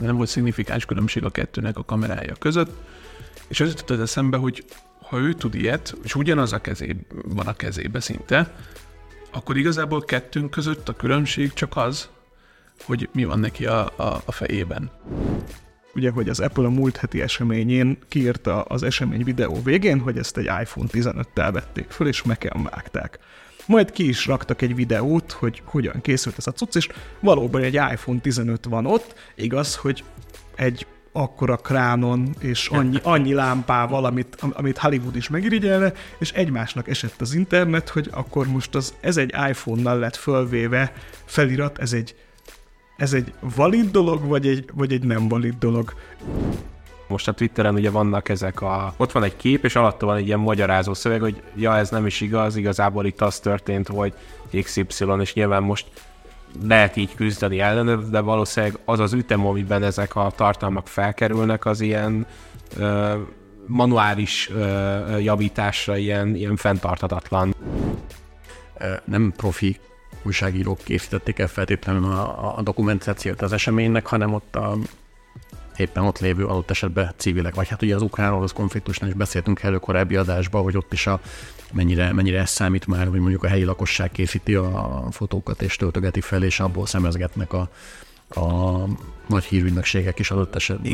nem volt szignifikáns különbség a kettőnek a kamerája között, és az jutott eszembe, hogy ha ő tud ilyet, és ugyanaz a kezé, van a kezébe szinte, akkor igazából kettőnk között a különbség csak az, hogy mi van neki a, a, a fejében. Ugye, hogy az Apple a múlt heti eseményén kiírta az esemény videó végén, hogy ezt egy iPhone 15-tel vették föl, és meken vágták. Majd ki is raktak egy videót, hogy hogyan készült ez a cucc, és valóban egy iPhone 15 van ott, igaz, hogy egy akkora kránon és annyi, annyi lámpával, amit, amit Hollywood is megirigyelne, és egymásnak esett az internet, hogy akkor most az, ez egy iPhone-nal lett fölvéve felirat, ez egy, ez egy valid dolog, vagy egy, vagy egy nem valid dolog. Most a Twitteren ugye vannak ezek a... Ott van egy kép, és alatta van egy ilyen magyarázó szöveg, hogy ja, ez nem is igaz, igazából itt az történt, hogy XY, és nyilván most lehet így küzdeni ellene, de valószínűleg az az ütem, amiben ezek a tartalmak felkerülnek, az ilyen ö, manuális ö, javításra ilyen, ilyen fenntartatatlan. Nem profi újságírók készítették el feltétlenül a, a dokumentációt az eseménynek, hanem ott a éppen ott lévő adott esetben civilek, vagy hát ugye az ukrán-orosz konfliktusnál is beszéltünk elő korábbi adásban, hogy ott is a mennyire, mennyire ez számít már, hogy mondjuk a helyi lakosság készíti a fotókat és töltögeti fel, és abból szemezgetnek a, a nagy hírügynökségek is adott esetben.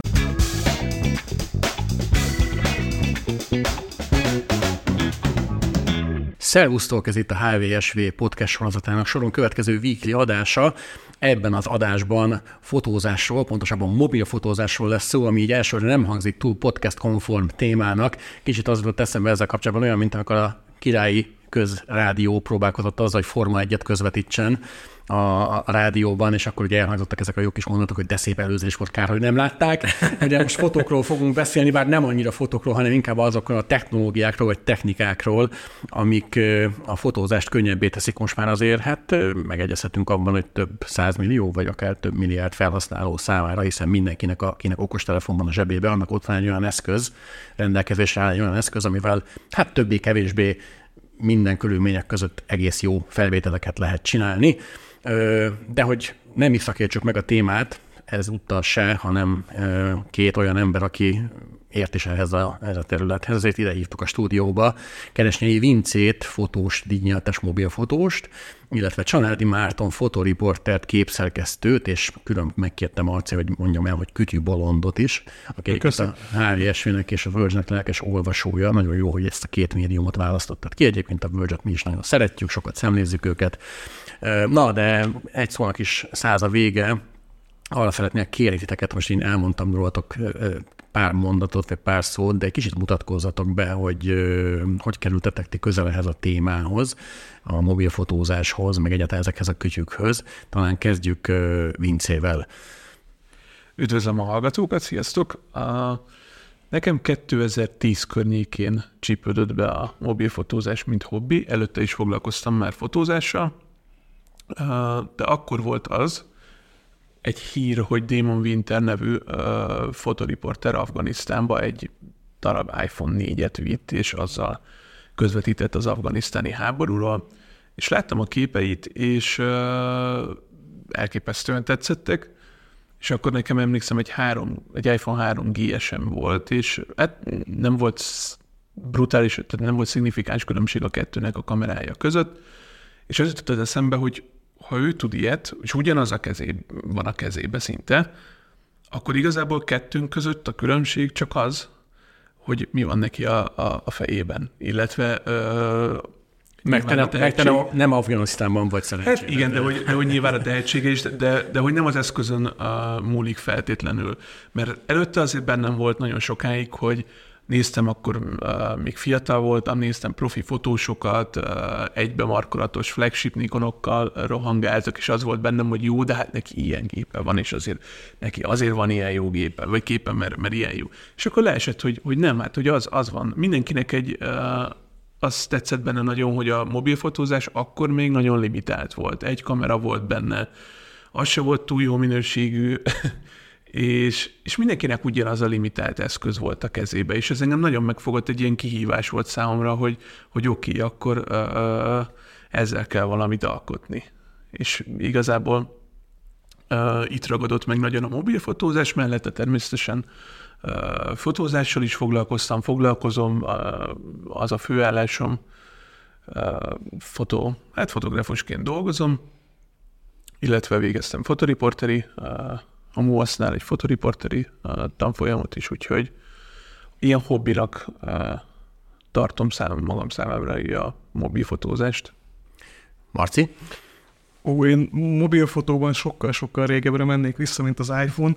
Szervusztok, ez itt a HVSV podcast sorozatának soron következő weekly adása. Ebben az adásban fotózásról, pontosabban mobil fotózásról lesz szó, ami így elsőre nem hangzik túl podcast-konform témának. Kicsit az volt eszembe ezzel kapcsolatban olyan, mint amikor a királyi közrádió próbálkozott az, hogy Forma egyet közvetítsen, a, a rádióban, és akkor ugye elhangzottak ezek a jó kis mondatok, hogy de szép előzés volt, kár, hogy nem látták. De most fotókról fogunk beszélni, bár nem annyira fotókról, hanem inkább azokról a technológiákról, vagy technikákról, amik a fotózást könnyebbé teszik most már azért, hát megegyezhetünk abban, hogy több százmillió, vagy akár több milliárd felhasználó számára, hiszen mindenkinek, akinek okostelefon van a zsebébe, annak ott van egy olyan eszköz, rendelkezésre áll egy olyan eszköz, amivel hát többé-kevésbé minden körülmények között egész jó felvételeket lehet csinálni. De hogy nem is szakértsük meg a témát, ez utal se, hanem két olyan ember, aki ért is ehhez a, ehhez a területhez, ezért ide hívtuk a stúdióba Keresnyei Vincét, fotós, díjnyeltes mobilfotóst, illetve Csanádi Márton fotoriportert, képszerkesztőt, és külön megkértem Marci, hogy mondjam el, hogy Kütyű Bolondot is, aki a HVSV-nek és a verge lelkes olvasója. Nagyon jó, hogy ezt a két médiumot választottad ki. Egyébként a verge mi is nagyon szeretjük, sokat szemlézzük őket. Na, de egy szónak is száz a vége, arra szeretnék kérni titeket, most én elmondtam rólatok pár mondatot, vagy pár szót, de egy kicsit mutatkozzatok be, hogy hogy kerültetek ti közel ehhez a témához, a mobilfotózáshoz, meg egyáltalán ezekhez a kütyükhöz. Talán kezdjük Vincével. Üdvözlöm a hallgatókat, sziasztok! Nekem 2010 környékén csípődött be a mobilfotózás, mint hobbi. Előtte is foglalkoztam már fotózással, de akkor volt az, egy hír, hogy Damon Winter nevű uh, fotoriporter Afganisztánba egy darab iPhone 4-et vitt, és azzal közvetített az afganisztáni háborúról, és láttam a képeit, és uh, elképesztően tetszettek, és akkor nekem emlékszem, egy, három, egy iPhone 3 GSM volt, és hát nem volt brutális, tehát nem volt szignifikáns különbség a kettőnek a kamerája között, és az jutott eszembe, hogy ha ő tud ilyet, és ugyanaz a kezé, van a kezébe szinte, akkor igazából kettőnk között a különbség csak az, hogy mi van neki a, a, a fejében, illetve ö, meg te, nem, meg te nem Afganisztánban vagy szerencsére. Hát igen, de hogy, de hogy nyilván a tehetsége is, de, de hogy nem az eszközön uh, múlik feltétlenül. Mert előtte azért bennem volt nagyon sokáig, hogy néztem, akkor uh, még fiatal voltam, néztem profi fotósokat, uh, egybe markolatos flagship Nikonokkal rohangáltak, és az volt bennem, hogy jó, de hát neki ilyen gépe van, és azért neki azért van ilyen jó gépe, vagy képe, mert, mert ilyen jó. És akkor leesett, hogy, hogy nem, hát hogy az, az van. Mindenkinek egy, uh, azt tetszett benne nagyon, hogy a mobilfotózás akkor még nagyon limitált volt. Egy kamera volt benne, az se volt túl jó minőségű, és, és mindenkinek ugyanaz a limitált eszköz volt a kezébe, és ez engem nagyon megfogott, egy ilyen kihívás volt számomra, hogy, hogy oké, okay, akkor uh, ezzel kell valamit alkotni. És igazából Itt ragadott meg nagyon a mobilfotózás mellette természetesen fotózással is foglalkoztam, foglalkozom, az a főállásom, fotó, hát fotográfusként dolgozom, illetve végeztem fotoriporteri, a MUASZ-nál egy fotoriporteri tanfolyamot is, úgyhogy ilyen hobbirak tartom számom magam számára a mobilfotózást. Marci? Ó, én mobilfotóban sokkal-sokkal régebbre mennék vissza, mint az iPhone.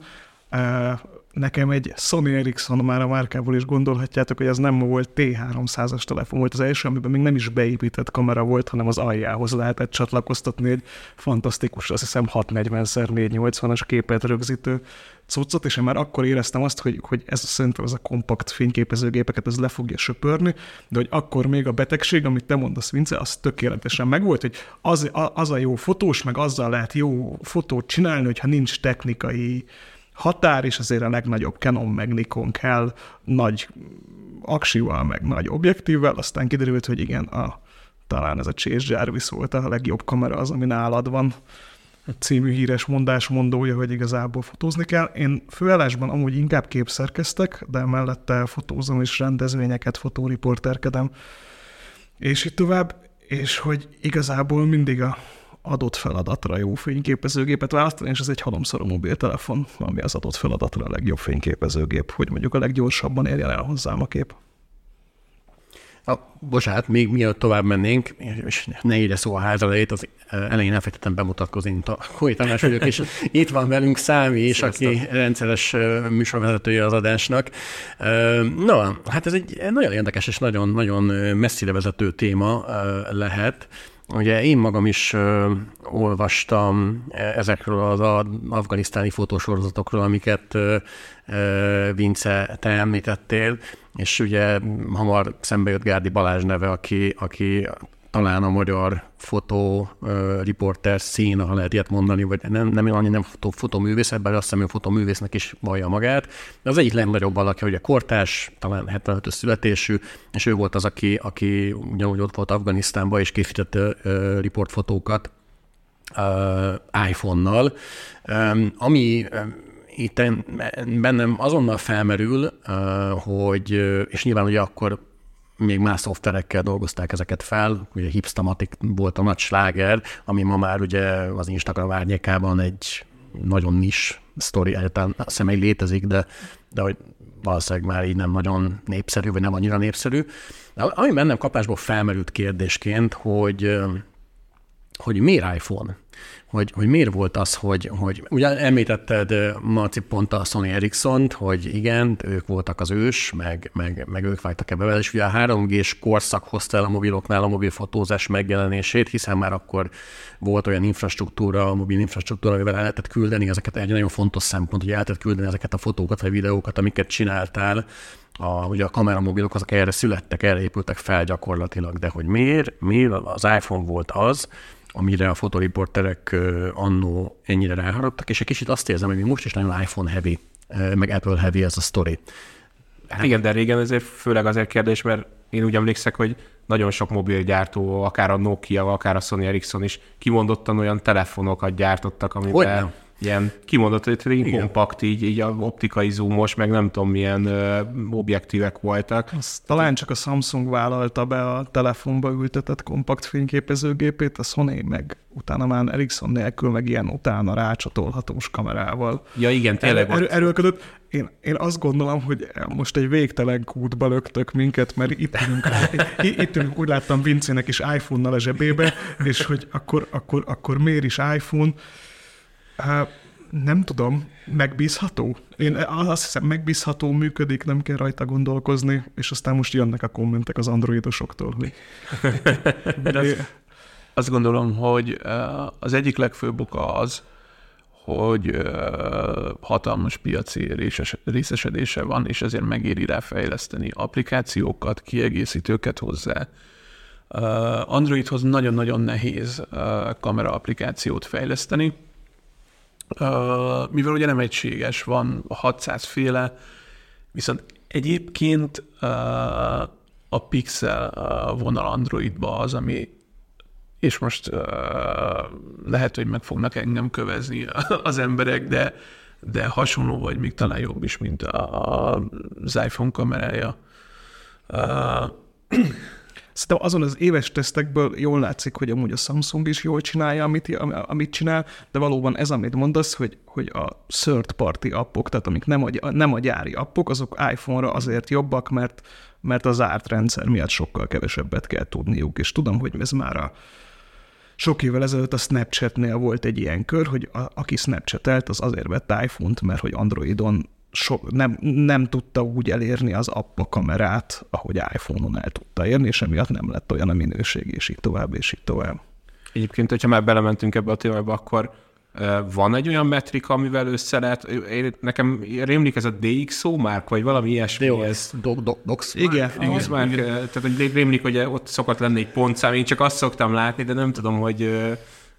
Nekem egy Sony Ericsson már a márkából is gondolhatjátok, hogy ez nem volt T300-as telefon volt az első, amiben még nem is beépített kamera volt, hanem az aljához lehetett csatlakoztatni egy fantasztikus, azt hiszem 640x480-as képet rögzítő cuccot, és én már akkor éreztem azt, hogy, hogy ez szerintem ez a kompakt fényképezőgépeket ez le fogja söpörni, de hogy akkor még a betegség, amit te mondasz, Vince, az tökéletesen megvolt, hogy az, az a jó fotós, meg azzal lehet jó fotót csinálni, hogyha nincs technikai határ, és azért a legnagyobb Canon meg Nikon kell nagy aksival, meg nagy objektívvel, aztán kiderült, hogy igen, a, talán ez a Chase Jarvis volt a legjobb kamera az, ami nálad van. Című híres mondás mondója, hogy igazából fotózni kell. Én főállásban amúgy inkább képszerkeztek, de mellette fotózom és rendezvényeket, fotóriporterkedem, és itt tovább, és hogy igazából mindig a adott feladatra jó fényképezőgépet választani, és ez egy halomszorú mobiltelefon, ami az adott feladatra a legjobb fényképezőgép, hogy mondjuk a leggyorsabban érjen el hozzám a kép. A, bocsánat, még mielőtt tovább mennénk, és ne ide szó a házalejét, az elején elfektettem bemutatkozni, mint a Kói Tamás vagyok, és itt van velünk Számi is, aki rendszeres műsorvezetője az adásnak. Na, hát ez egy nagyon érdekes és nagyon-nagyon messzire vezető téma lehet, Ugye én magam is ö, olvastam e, ezekről az afganisztáni fotósorozatokról, amiket ö, ö, Vince, te említettél, és ugye hamar szembe jött Gárdi Balázs neve, aki, aki talán a magyar fotó uh, riporter szín, ha lehet ilyet mondani, vagy nem, nem annyi nem fotó, fotoművész, ebben azt hiszem, hogy fotoművésznek is vallja magát. De az egyik legnagyobb valaki, ugye kortás, talán 75 születésű, és ő volt az, aki, aki ugyanúgy ott volt Afganisztánban, és készítette uh, riportfotókat iPhone-nal, ami um, itt bennem azonnal felmerül, hogy, és nyilván ugye akkor még más szoftverekkel dolgozták ezeket fel, ugye Hipstamatic volt a nagy sláger, ami ma már ugye az Instagram árnyékában egy nagyon nis sztori, egyáltalán azt hiszem, létezik, de, de hogy valószínűleg már így nem nagyon népszerű, vagy nem annyira népszerű. De ami bennem kapásból felmerült kérdésként, hogy, hogy miért iPhone? hogy, hogy miért volt az, hogy, hogy ugye említetted Marci pont a Sony ericsson hogy igen, ők voltak az ős, meg, meg, meg ők vágtak ebbe és ugye a 3G-s korszak hozta el a mobiloknál a mobilfotózás megjelenését, hiszen már akkor volt olyan infrastruktúra, a mobil infrastruktúra, amivel el lehetett küldeni ezeket, egy nagyon fontos szempont, hogy el lehetett küldeni ezeket a fotókat vagy videókat, amiket csináltál, a, ugye a kameramobilok azok erre születtek, erre épültek fel gyakorlatilag, de hogy miért, miért az iPhone volt az, amire a fotoriporterek annó ennyire ráharaptak, és egy kicsit azt érzem, hogy mi most is nagyon iPhone heavy, meg Apple heavy ez a story. Hát igen, de régen ezért főleg azért kérdés, mert én úgy emlékszek, hogy nagyon sok mobilgyártó, akár a Nokia, akár a Sony Ericsson is kimondottan olyan telefonokat gyártottak, amiben ilyen kimondott, hogy tényleg kompakt, így, így a optikai zoomos, meg nem tudom milyen ö, objektívek voltak. Azt talán csak a Samsung vállalta be a telefonba ültetett kompakt fényképezőgépét, a Sony meg utána már Ericsson nélkül, meg ilyen utána rácsatolhatós kamerával. Ja igen, tényleg er, erőlködött. Én, én azt gondolom, hogy most egy végtelen kútba löktök minket, mert itt ülünk, itt ülünk úgy láttam Vincének is iPhone-nal a zsebébe, és hogy akkor, akkor, akkor miért is iPhone? Hát, nem tudom, megbízható? Én azt hiszem, megbízható, működik, nem kell rajta gondolkozni, és aztán most jönnek a kommentek az androidosoktól. Hogy... De azt, azt gondolom, hogy az egyik legfőbb oka az, hogy hatalmas piaci részesedése van, és ezért megéri rá fejleszteni applikációkat, kiegészítőket hozzá. Androidhoz nagyon-nagyon nehéz kamera applikációt fejleszteni, mivel ugye nem egységes, van 600 féle, viszont egyébként a Pixel vonal Androidba az, ami és most lehet, hogy meg fognak engem kövezni az emberek, de, de hasonló vagy még talán jobb is, mint a, a, iPhone kamerája. Szerintem azon az éves tesztekből jól látszik, hogy amúgy a Samsung is jól csinálja, amit, amit csinál, de valóban ez, amit mondasz, hogy, hogy a third party appok, tehát amik nem a, nem a gyári appok, azok iPhone-ra azért jobbak, mert, mert az árt rendszer miatt sokkal kevesebbet kell tudniuk, és tudom, hogy ez már a sok évvel ezelőtt a Snapchatnél volt egy ilyen kör, hogy a, aki Snapchatelt, az azért vett iPhone-t, mert hogy Androidon so, nem, nem tudta úgy elérni az appa kamerát, ahogy iPhone-on el tudta érni, és emiatt nem lett olyan a minőség, és így tovább, és így tovább. Egyébként, hogyha már belementünk ebbe a témába, akkor van egy olyan metrika, amivel össze lehet, én, nekem rémlik ez a DxO márk, vagy valami ilyesmi. Jó, ez do, do, dox Igen, igen, márk, tehát hogy rémlik, hogy ott szokott lenni egy pontszám, én csak azt szoktam látni, de nem tudom, hogy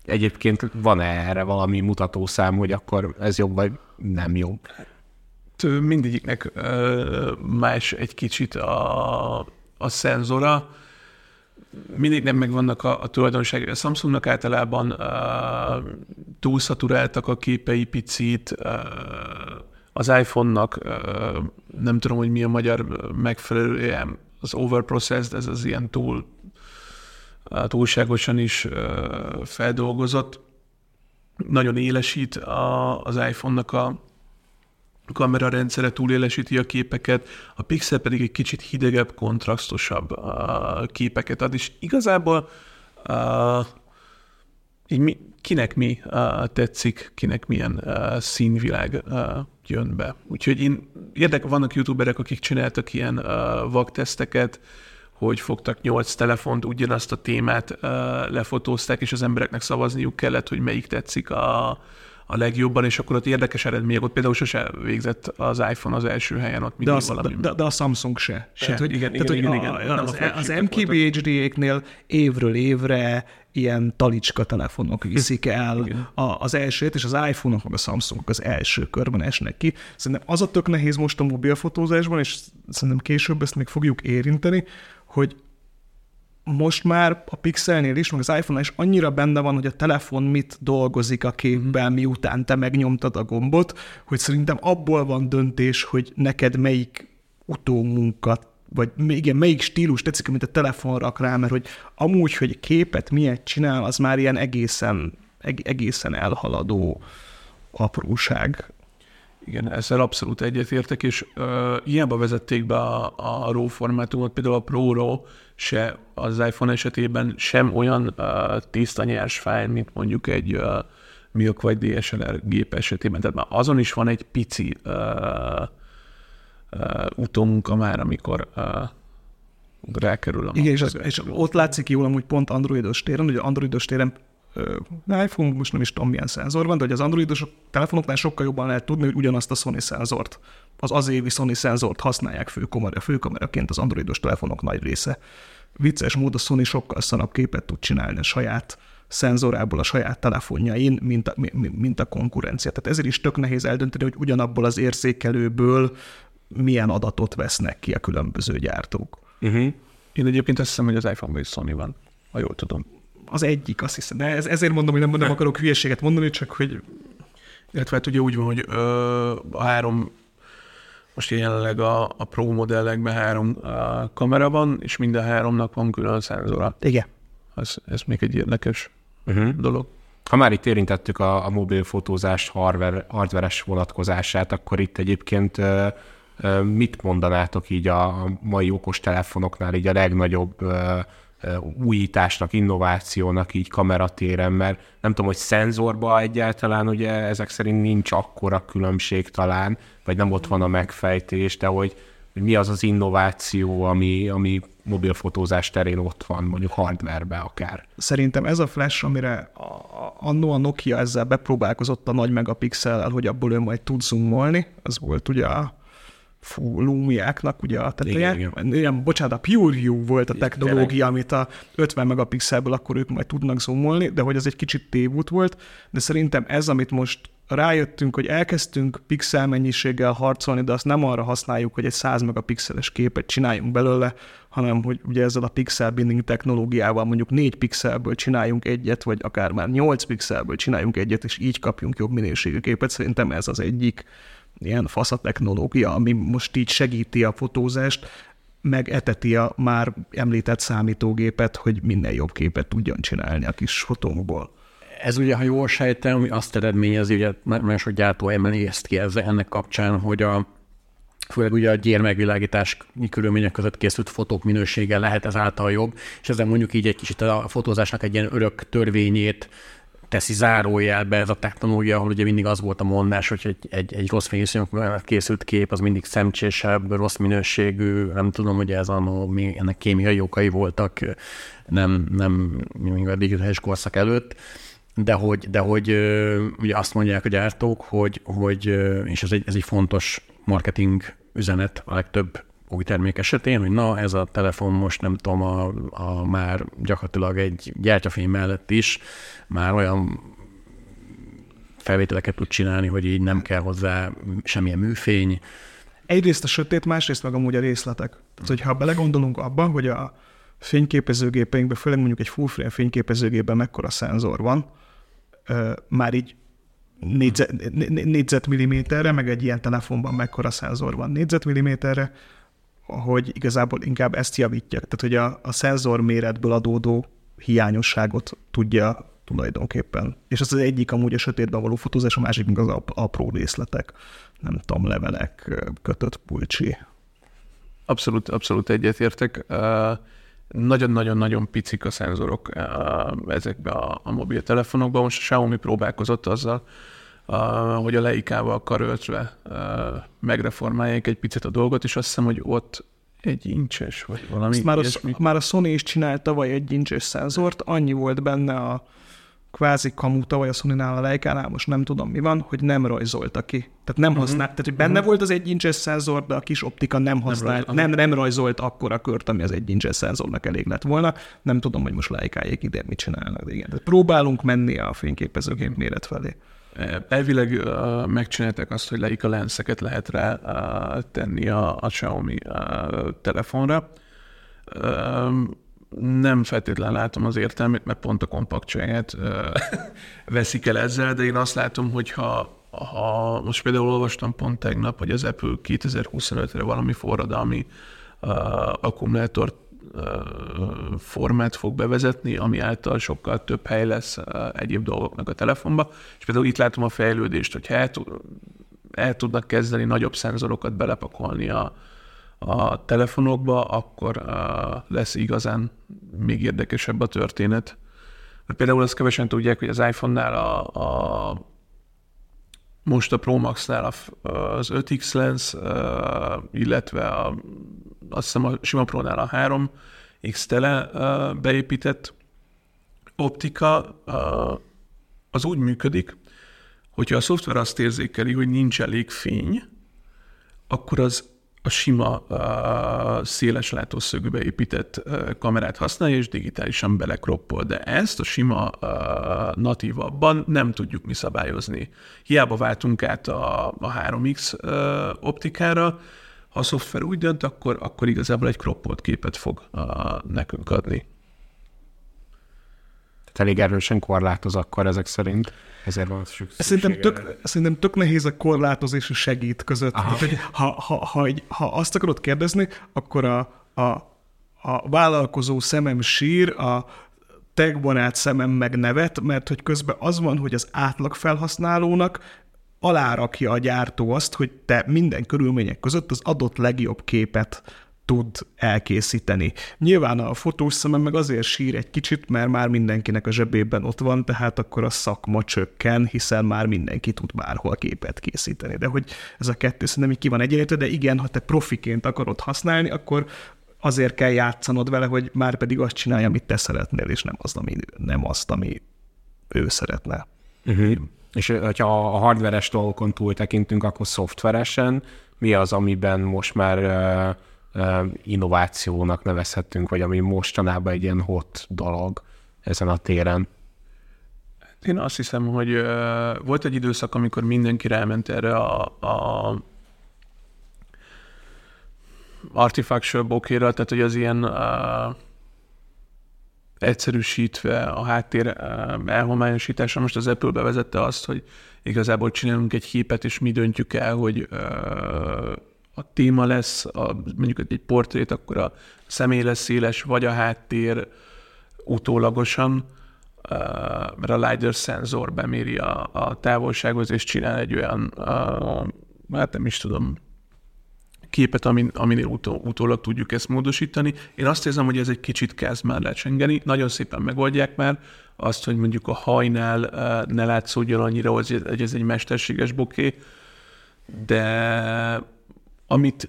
egyébként van-e erre valami mutatószám, hogy akkor ez jobb, vagy nem jó mindegyiknek más egy kicsit a, a szenzora, nem megvannak a, a tulajdonságai. A Samsungnak általában uh, túlszaturáltak a képei picit, uh, az iPhone-nak uh, nem tudom, hogy mi a magyar megfelelője, az overprocessed, ez az ilyen túl uh, túlságosan is uh, feldolgozott. Nagyon élesít a, az iPhone-nak a, kamera rendszere túlélesíti a képeket, a Pixel pedig egy kicsit hidegebb, kontrasztosabb uh, képeket ad, és igazából uh, így mi, kinek mi uh, tetszik, kinek milyen uh, színvilág uh, jön be. Úgyhogy én érdek, vannak youtuberek, akik csináltak ilyen uh, vakteszteket, hogy fogtak nyolc telefont, ugyanazt a témát uh, lefotózták, és az embereknek szavazniuk kellett, hogy melyik tetszik a, a legjobban, és akkor ott érdekes eredmények, ott például sose végzett az iPhone az első helyen, ott de, az, valami. De, de, a Samsung se. se. Tehát, hogy, igen, tehát, igen, hogy igen, igen, az, az, az MKB HD-éknél évről évre ilyen talicska telefonok viszik el a, az elsőt, és az iPhone-ok, meg a Samsung az első körben esnek ki. Szerintem az a tök nehéz most a mobilfotózásban, és szerintem később ezt még fogjuk érinteni, hogy most már a Pixelnél is, meg az iPhone-nál is annyira benne van, hogy a telefon mit dolgozik a képben, miután te megnyomtad a gombot, hogy szerintem abból van döntés, hogy neked melyik utómunkat vagy igen, melyik stílus tetszik, amit a telefon rak rá, mert hogy amúgy, hogy képet miért csinál, az már ilyen egészen, egészen elhaladó apróság. Igen, ezzel abszolút egyetértek, és uh, hiába vezették be a, a RAW formátumot, például a Pro RAW se az iPhone esetében sem olyan uh, tiszta nyers fájl, mint mondjuk egy uh, Milk vagy DSLR gép esetében. Tehát már azon is van egy pici uh, uh, utómunka már, amikor uh, rákerül a Igen, és, az, és ott látszik jól amúgy pont androidos téren, hogy androidos téren iPhone, most nem is tudom milyen szenzor van, de hogy az androidos telefonoknál sokkal jobban lehet tudni, hogy ugyanazt a Sony szenzort, az az évi Sony szenzort használják főkamera, főkameraként az androidos telefonok nagy része. Vicces mód a Sony sokkal szarabb képet tud csinálni a saját szenzorából a saját telefonjain, mint a, mint a konkurencia. Tehát ezért is tök nehéz eldönteni, hogy ugyanabból az érzékelőből milyen adatot vesznek ki a különböző gyártók. Uh-huh. Én egyébként azt hiszem, hogy az iPhone-ban is Sony van, ha jól tudom az egyik, azt hiszem. De ez, ezért mondom, hogy nem, nem akarok hülyeséget mondani, csak hogy... Illetve hát ugye úgy van, hogy ö, a három, most jelenleg a, a Pro modellekben három a kamera van, és mind a háromnak van külön szenzora. Igen. Ez, ez még egy érdekes uh-huh. dolog. Ha már itt érintettük a, a mobilfotózás hardware, hardveres vonatkozását, akkor itt egyébként ö, ö, mit mondanátok így a, a mai okos telefonoknál így a legnagyobb ö, újításnak, innovációnak így kameratéren, mert nem tudom, hogy szenzorba egyáltalán ugye ezek szerint nincs akkora különbség talán, vagy nem ott van a megfejtés, de hogy, hogy mi az az innováció, ami, ami mobilfotózás terén ott van, mondjuk hardwarebe akár. Szerintem ez a flash, amire annó a Nokia ezzel bepróbálkozott a nagy megapixellel, hogy abból ő majd tud zoomolni, az volt ugye a fú, Lumiáknak ugye a teteje. Igen, igen. igen, bocsánat, a PureView volt a technológia, amit a 50 megapixelből akkor ők majd tudnak zoomolni, de hogy ez egy kicsit tévút volt, de szerintem ez, amit most rájöttünk, hogy elkezdtünk pixel mennyiséggel harcolni, de azt nem arra használjuk, hogy egy 100 megapixeles képet csináljunk belőle, hanem hogy ugye ezzel a pixel binding technológiával mondjuk 4 pixelből csináljunk egyet, vagy akár már 8 pixelből csináljunk egyet, és így kapjunk jobb minőségű képet. Szerintem ez az egyik ilyen fasz a technológia, ami most így segíti a fotózást, meg eteti a már említett számítógépet, hogy minden jobb képet tudjon csinálni a kis fotónkból. Ez ugye, ha jól sejtem, azt eredményezi, ugye nagyon sok gyártó emeli ezt ki ezzel ennek kapcsán, hogy a főleg ugye a gyérmegvilágítás körülmények között készült fotók minősége lehet ezáltal jobb, és ezzel mondjuk így egy kicsit a fotózásnak egy ilyen örök törvényét teszi zárójelbe ez a technológia, ahol ugye mindig az volt a mondás, hogy egy, egy, egy rossz fényviszonyok készült kép, az mindig szemcsésebb, rossz minőségű, nem tudom, hogy ez a, ennek kémiai okai voltak, nem, nem még a digitális korszak előtt, de hogy, de hogy ugye azt mondják a gyártók, hogy, hogy és ez egy, ez egy fontos marketing üzenet a legtöbb új termék esetén, hogy na, ez a telefon most nem tudom, a, a már gyakorlatilag egy gyártyafény mellett is már olyan felvételeket tud csinálni, hogy így nem kell hozzá semmilyen műfény. Egyrészt a sötét, másrészt meg amúgy a részletek. Tehát, hogyha belegondolunk abba, hogy a fényképezőgépeinkben, főleg mondjuk egy full frame fényképezőgépben mekkora szenzor van, már így négyzet, négyzetmilliméterre, meg egy ilyen telefonban mekkora szenzor van négyzetmilliméterre, hogy igazából inkább ezt javítja. Tehát, hogy a, a szenzor méretből adódó hiányosságot tudja tulajdonképpen. És az az egyik amúgy a sötétben való fotózás, a másik az apró részletek. Nem tudom, levelek, kötött pulcsi. Abszolút, abszolút egyetértek. Nagyon-nagyon-nagyon picik a szenzorok ezekbe a, a mobiltelefonokban. Most a Xiaomi próbálkozott azzal, hogy a leikával karöltve megreformálják egy picit a dolgot, és azt hiszem, hogy ott egy incses, vagy valami Ezt már, a, már a Sony is csinált tavaly egy incses szenzort, annyi volt benne a kvázi kamu tavaly a sony a Leikánál, most nem tudom mi van, hogy nem rajzolta ki. Tehát nem uh-huh. használt, tehát hogy benne uh-huh. volt az egy incses szenzor, de a kis optika nem használt, nem, nem, nem rajzolt akkora kört, ami az egy incses szenzornak elég lett volna. Nem tudom, hogy most Leikájék ide mit csinálnak, de igen. Tehát próbálunk menni a fényképezőgép méret felé. Elvileg uh, megcsinálták azt, hogy Leica lenszeket lehet rá uh, tenni a, a Xiaomi uh, telefonra. Uh, nem feltétlenül látom az értelmét, mert pont a kompaktságát veszik el ezzel, de én azt látom, hogy ha, ha most például olvastam pont tegnap, hogy az Apple 2025-re valami forradalmi uh, akkumulátor uh, formát fog bevezetni, ami által sokkal több hely lesz egyéb dolgoknak a telefonba, és például itt látom a fejlődést, hogy el, el tudnak kezdeni nagyobb szenzorokat belepakolni a, a telefonokba, akkor lesz igazán még érdekesebb a történet. Például azt kevesen tudják, hogy az iPhone-nál a, a most a Pro Max-nál az 5X lens, illetve a, azt hiszem a sima Pro-nál a 3X tele beépített optika az úgy működik, hogyha a szoftver azt érzékeli, hogy nincs elég fény, akkor az a sima uh, széles látószögbe épített uh, kamerát használja, és digitálisan belekroppol. De ezt a sima uh, natívabban nem tudjuk mi szabályozni. Hiába váltunk át a, a 3X uh, optikára, ha a szoftver úgy dönt, akkor, akkor igazából egy kroppolt képet fog uh, nekünk adni. Tehát elég erősen korlátoz akkor ezek szerint. Ezért van szerintem tök, szerintem tök nehéz a korlátozás és segít között. Aha. hogy ha, ha, ha, ha, azt akarod kérdezni, akkor a, a, a vállalkozó szemem sír, a tegbarát szemem meg nevet, mert hogy közben az van, hogy az átlag felhasználónak alárakja a gyártó azt, hogy te minden körülmények között az adott legjobb képet tud elkészíteni. Nyilván a fotós szemem meg azért sír egy kicsit, mert már mindenkinek a zsebében ott van, tehát akkor a szakma csökken, hiszen már mindenki tud bárhol képet készíteni. De hogy ez a kettő szerintem így ki van egyenlítve, de igen, ha te profiként akarod használni, akkor azért kell játszanod vele, hogy már pedig azt csinálja, amit te szeretnél, és nem azt, ami, nem azt, ami ő szeretne. Uh-huh. És ha a hardveres dolgokon túl tekintünk, akkor szoftveresen mi az, amiben most már uh, innovációnak nevezhetünk, vagy ami mostanában egy ilyen hot dolog ezen a téren. Én azt hiszem, hogy volt egy időszak, amikor mindenki ráment erre a, a artifactual bokéra, tehát hogy az ilyen uh, egyszerűsítve a háttér uh, elhomályosítása. Most az Apple bevezette azt, hogy igazából csinálunk egy képet, és mi döntjük el, hogy uh, a téma lesz, a, mondjuk egy portrét, akkor a személy lesz széles, vagy a háttér utólagosan, mert a LiDAR szenzor beméri a, a távolsághoz, és csinál egy olyan, uh, hát nem is tudom, képet, amin, aminél utó, utólag tudjuk ezt módosítani. Én azt érzem, hogy ez egy kicsit kezd már lecsengeni. Nagyon szépen megoldják már azt, hogy mondjuk a hajnál ne látszódjon annyira, hogy ez egy mesterséges boké, de amit,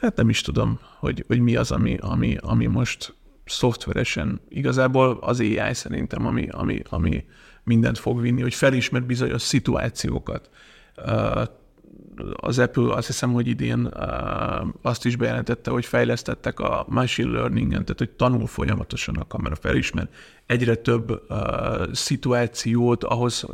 hát nem is tudom, hogy, hogy mi az, ami, ami, ami most szoftveresen igazából az AI szerintem, ami, ami, ami mindent fog vinni, hogy felismer bizonyos szituációkat. Az Apple azt hiszem, hogy idén azt is bejelentette, hogy fejlesztettek a machine learning-en, tehát hogy tanul folyamatosan a kamera felismer. Egyre több szituációt ahhoz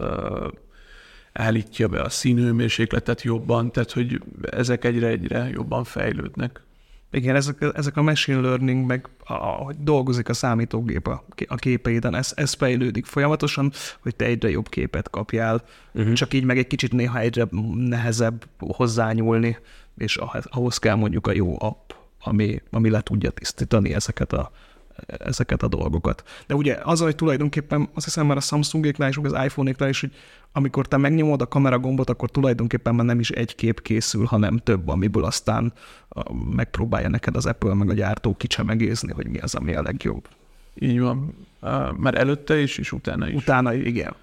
állítja be a színhőmérsékletet jobban, tehát hogy ezek egyre-egyre jobban fejlődnek. Igen, ezek, ezek a machine learning, meg ahogy dolgozik a számítógép a, a képeiden, ez, ez fejlődik folyamatosan, hogy te egyre jobb képet kapjál, uh-huh. csak így meg egy kicsit néha egyre nehezebb hozzányúlni, és ahhoz kell mondjuk a jó app, ami, ami le tudja tisztítani ezeket a, ezeket a dolgokat. De ugye az, hogy tulajdonképpen azt hiszem már a Samsungéknál és az iPhone-éknál is, hogy amikor te megnyomod a kamera gombot, akkor tulajdonképpen már nem is egy kép készül, hanem több, amiből aztán megpróbálja neked az Apple meg a gyártó kicsemegézni, hogy mi az, ami a legjobb. Így van. Már előtte is, és utána is. Utána, igen.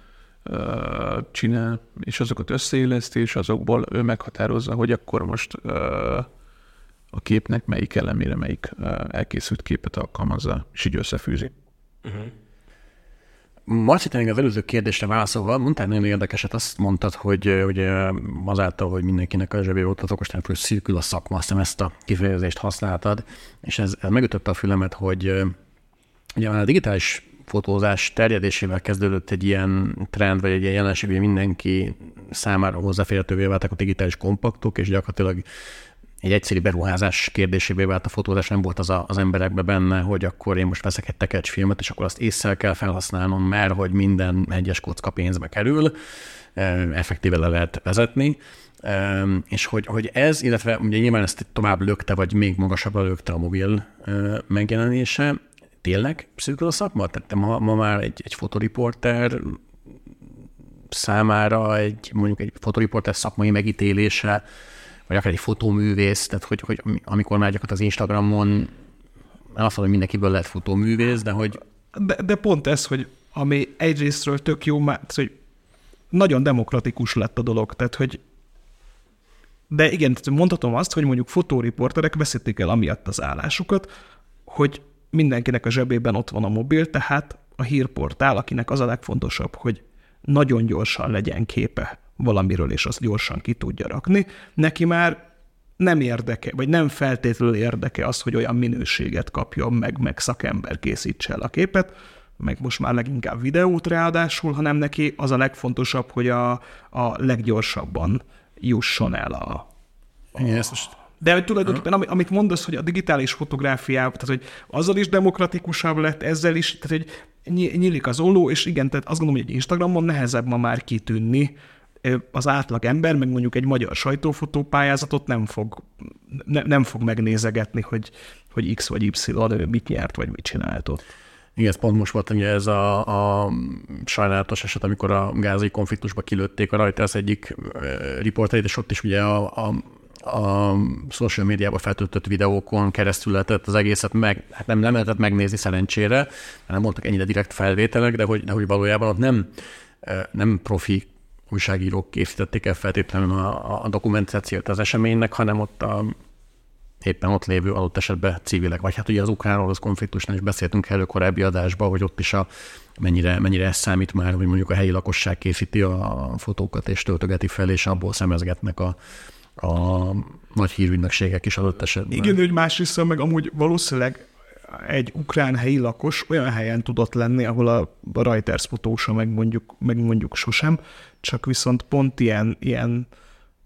Csinál, és azokat összeéleszti, és azokból ő meghatározza, hogy akkor most a képnek melyik elemére melyik elkészült képet alkalmazza, és így összefűzi. Uh-huh. Marci, még az előző kérdésre válaszolva, mondtál nagyon érdekeset, azt mondtad, hogy ugye azáltal, hogy mindenkinek a zsebébe ott az okostelefon szűkül a szakma, azt ezt a kifejezést használtad, és ez, ez megütötte a fülemet, hogy ugye a digitális fotózás terjedésével kezdődött egy ilyen trend, vagy egy ilyen jelenség, hogy mindenki számára hozzáférhetővé váltak a digitális kompaktok, és gyakorlatilag egy egyszerű beruházás kérdésévé vált a fotózás, nem volt az a, az emberekben benne, hogy akkor én most veszek egy tekercs filmet, és akkor azt észre kell felhasználnom, mert hogy minden egyes kocka pénzbe kerül, effektíve le lehet vezetni, és hogy, hogy ez, illetve ugye nyilván ezt tovább lökte, vagy még magasabbra lökte a mobil megjelenése, tényleg szűkül a szakma? Tehát ma, ma már egy, egy fotoriporter számára egy, mondjuk egy fotoriporter szakmai megítélése vagy akár egy fotóművész, tehát hogy, hogy amikor már gyakorlatilag az Instagramon, nem azt mondom, hogy mindenkiből lehet fotóművész, de hogy... De, de pont ez, hogy ami egyrésztről tök jó, mert hogy nagyon demokratikus lett a dolog, tehát hogy de igen, mondhatom azt, hogy mondjuk fotóriporterek veszítik el amiatt az állásukat, hogy mindenkinek a zsebében ott van a mobil, tehát a hírportál, akinek az a legfontosabb, hogy nagyon gyorsan legyen képe valamiről, és azt gyorsan ki tudja rakni, neki már nem érdeke, vagy nem feltétlenül érdeke az, hogy olyan minőséget kapjon meg, meg szakember készítse el a képet, meg most már leginkább videót ráadásul, hanem neki az a legfontosabb, hogy a, a leggyorsabban jusson el a, a, Igen, ezt most de hogy tulajdonképpen, amit mondasz, hogy a digitális fotográfiával, tehát hogy azzal is demokratikusabb lett, ezzel is, tehát hogy nyílik az olló, és igen, tehát azt gondolom, hogy egy Instagramon nehezebb ma már kitűnni, az átlag ember, meg mondjuk egy magyar sajtófotópályázatot nem fog, ne, nem fog megnézegetni, hogy, hogy X vagy Y mit nyert, vagy mit csinált ott. Igen, ez pont most volt ugye ez a, a sajnálatos eset, amikor a gázai konfliktusba kilőtték a rajta az egyik riporterét, és ott is ugye a, a a social médiába feltöltött videókon keresztül lehetett az egészet meg, hát nem, nem lehetett megnézni szerencsére, nem voltak ennyire direkt felvételek, de hogy, de hogy valójában ott nem, nem profi újságírók készítették el feltétlenül a, a dokumentációt az eseménynek, hanem ott a éppen ott lévő adott esetben civilek. Vagy hát ugye az ukrán-orosz konfliktusnál is beszéltünk elő korábbi adásban, hogy ott is a, mennyire, mennyire ez számít már, hogy mondjuk a helyi lakosság készíti a fotókat és töltögeti fel, és abból szemezgetnek a, a nagy hírügynökségek is adott esetben. Igen, hogy másrészt meg amúgy valószínűleg egy ukrán helyi lakos olyan helyen tudott lenni, ahol a Reuters fotósa meg mondjuk, meg mondjuk sosem, csak viszont pont ilyen, ilyen,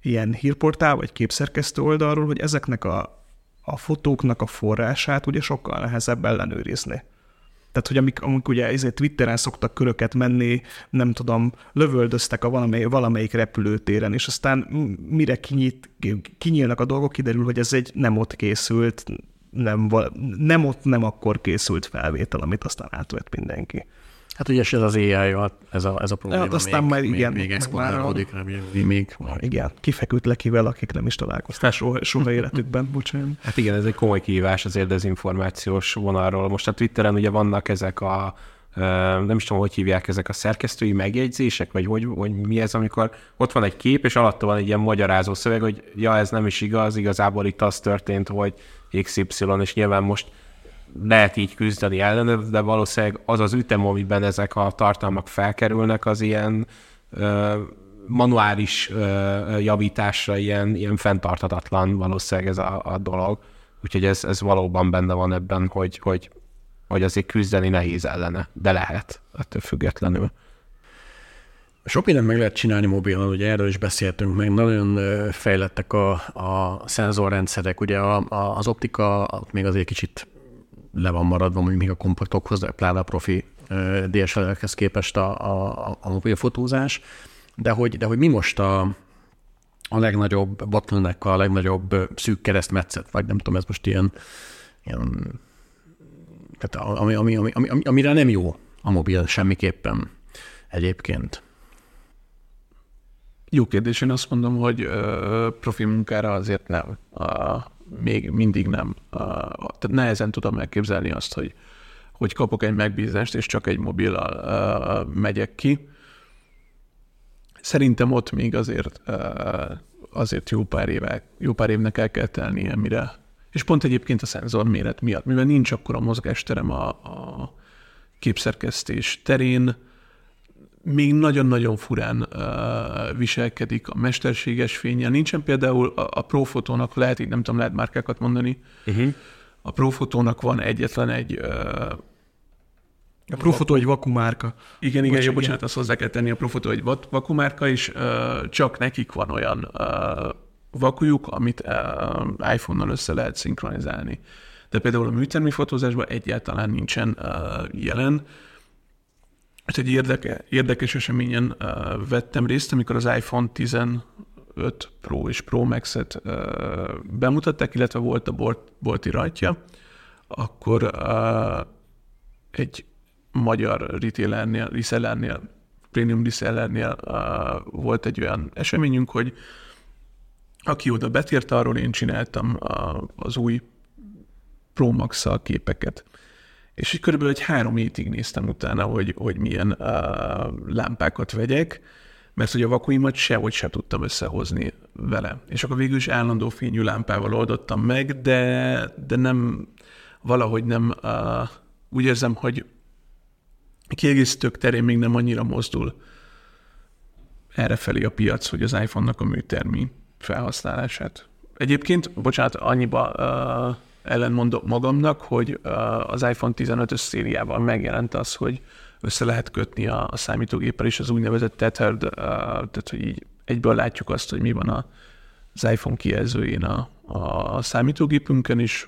ilyen hírportál vagy képszerkesztő oldalról, hogy ezeknek a, a fotóknak a forrását ugye sokkal nehezebb ellenőrizni. Tehát, hogy amik, amik ugye ezért Twitteren szoktak köröket menni, nem tudom, lövöldöztek a valamely, valamelyik repülőtéren, és aztán mire kinyit, kinyílnak a dolgok, kiderül, hogy ez egy nem ott készült, nem, nem ott, nem akkor készült felvétel, amit aztán átvett mindenki. Hát ugye ez az ai ez a, ez a probléma hát aztán még, már igen, még, még exponálódik, még, még, igen, kifeküdt lekivel, akik nem is találkoztak soha, soha életükben, bocsánat. Hát igen, ez egy komoly kihívás azért dezinformációs vonalról. Most a Twitteren ugye vannak ezek a nem is tudom, hogy hívják ezek a szerkesztői megjegyzések, vagy hogy, hogy mi ez, amikor ott van egy kép, és alatta van egy ilyen magyarázó szöveg, hogy ja, ez nem is igaz, igazából itt az történt, hogy XY, és nyilván most lehet így küzdeni ellene, de valószínűleg az az ütem, amiben ezek a tartalmak felkerülnek, az ilyen ö, manuális ö, javításra ilyen, ilyen fenntartatatlan valószínűleg ez a, a dolog. Úgyhogy ez, ez valóban benne van ebben, hogy, hogy, hogy azért küzdeni nehéz ellene, de lehet ettől függetlenül. Sok mindent meg lehet csinálni mobilon, ugye erről is beszéltünk, meg nagyon fejlettek a, a szenzorrendszerek, ugye a, a, az optika még azért kicsit le van maradva mondjuk még a kompaktokhoz, pláne a profi DSLR-hez képest a, a, a mobil fotózás, de hogy, de hogy mi most a, a legnagyobb bottleneck, a legnagyobb szűk keresztmetszet, vagy nem tudom, ez most ilyen, ilyen tehát ami, ami, ami, ami, amire nem jó a mobil semmiképpen egyébként. Jó kérdés, én azt mondom, hogy profi munkára azért nem. Még mindig nem. Tehát nehezen tudom elképzelni azt, hogy, hogy kapok egy megbízást, és csak egy mobillal megyek ki. Szerintem ott még azért, azért jó pár, éve, jó pár évnek el kell telnie, mire. És pont egyébként a szenzor méret miatt, mivel nincs akkor a mozgásterem a, a képszerkesztés terén, még nagyon-nagyon furán uh, viselkedik a mesterséges fényen. Nincsen például a, a Profotónak, lehet így nem tudom, lehet márkákat mondani, uh-huh. a Profotónak van egyetlen egy uh, a Profoto egy vakumárka. Igen, igen, jó, bocsánat, azt hozzá kell tenni, a Profoto egy vakumárka, és uh, csak nekik van olyan uh, vakujuk, amit uh, iPhone-nal össze lehet szinkronizálni. De például a műtermi fotózásban egyáltalán nincsen uh, jelen, ez egy érdeke, érdekes eseményen uh, vettem részt, amikor az iPhone 15 Pro és Pro Max-et uh, bemutatták, illetve volt a bolt, bolti rajtja, akkor uh, egy magyar retailernél, resellernél, premium resellernél uh, volt egy olyan eseményünk, hogy aki oda betért, arról én csináltam uh, az új Pro max képeket. És így körülbelül egy három hétig néztem utána, hogy, hogy milyen uh, lámpákat vegyek, mert hogy a vakuimat sehogy se tudtam összehozni vele. És akkor végül is állandó fényű lámpával oldottam meg, de, de nem, valahogy nem, uh, úgy érzem, hogy kiegészítők terén még nem annyira mozdul errefelé a piac, hogy az iPhone-nak a műtermi felhasználását. Egyébként, bocsánat, annyiba uh, ellenmondok magamnak, hogy az iPhone 15-ös szériával megjelent az, hogy össze lehet kötni a, a számítógéppel is az úgynevezett tethered, tehát hogy így egyből látjuk azt, hogy mi van a, az iPhone kijelzőjén a, a számítógépünkön is,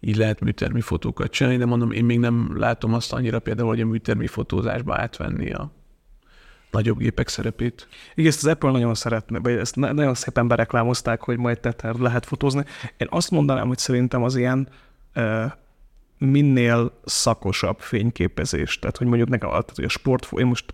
így lehet műtermi fotókat csinálni, de mondom, én még nem látom azt annyira például, hogy a műtermi fotózásba átvenni a, nagyobb gépek szerepét. Igen, ezt az Apple nagyon szeretne, vagy ezt nagyon szépen bereklámozták, hogy majd tether lehet fotózni. Én azt mondanám, hogy szerintem az ilyen minél szakosabb fényképezés, tehát hogy mondjuk nekem, tehát, hogy a sport, én most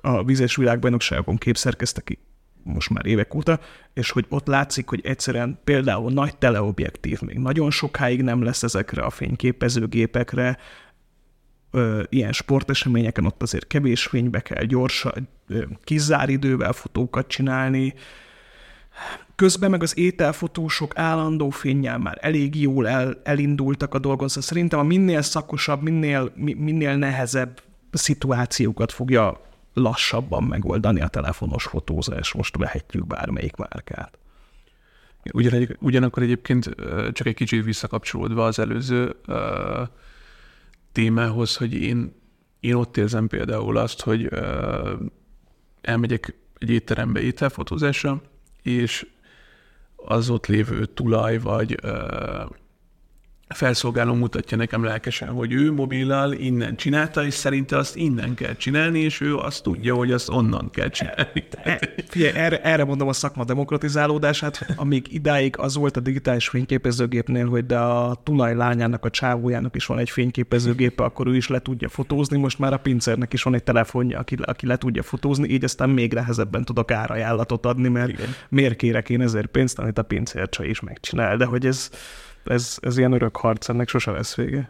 a vízes világbajnokságon képszerkeztek ki most már évek óta, és hogy ott látszik, hogy egyszerűen például nagy teleobjektív még nagyon sokáig nem lesz ezekre a fényképezőgépekre, ö, ilyen sporteseményeken ott azért kevés fénybe kell gyorsan, kizáridővel fotókat csinálni, Közben meg az ételfotósok állandó fényjel már elég jól el, elindultak a dolgon, szóval szerintem a minél szakosabb, minél, minél nehezebb szituációkat fogja lassabban megoldani a telefonos fotózás. Most vehetjük bármelyik márkát. Ugyan, ugyanakkor egyébként csak egy kicsit visszakapcsolódva az előző uh, témához, hogy én, én ott érzem például azt, hogy uh, elmegyek egy étterembe ételfotózásra, és az ott lévő tulaj, vagy uh, felszolgáló mutatja nekem lelkesen, hogy ő mobillal innen csinálta, és szerinte azt innen kell csinálni, és ő azt tudja, hogy azt onnan kell csinálni. E, figyelj, erre, erre mondom a szakma demokratizálódását, amíg idáig az volt a digitális fényképezőgépnél, hogy de a tulajlányának, a csávójának is van egy fényképezőgépe, akkor ő is le tudja fotózni, most már a pincernek is van egy telefonja, aki, aki le tudja fotózni, így aztán még nehezebben tudok árajánlatot adni, mert Igen. miért kérek én ezért pénzt, amit a pincercsa is megcsinál, de hogy ez ez, ez ilyen örök harc, ennek sose lesz vége.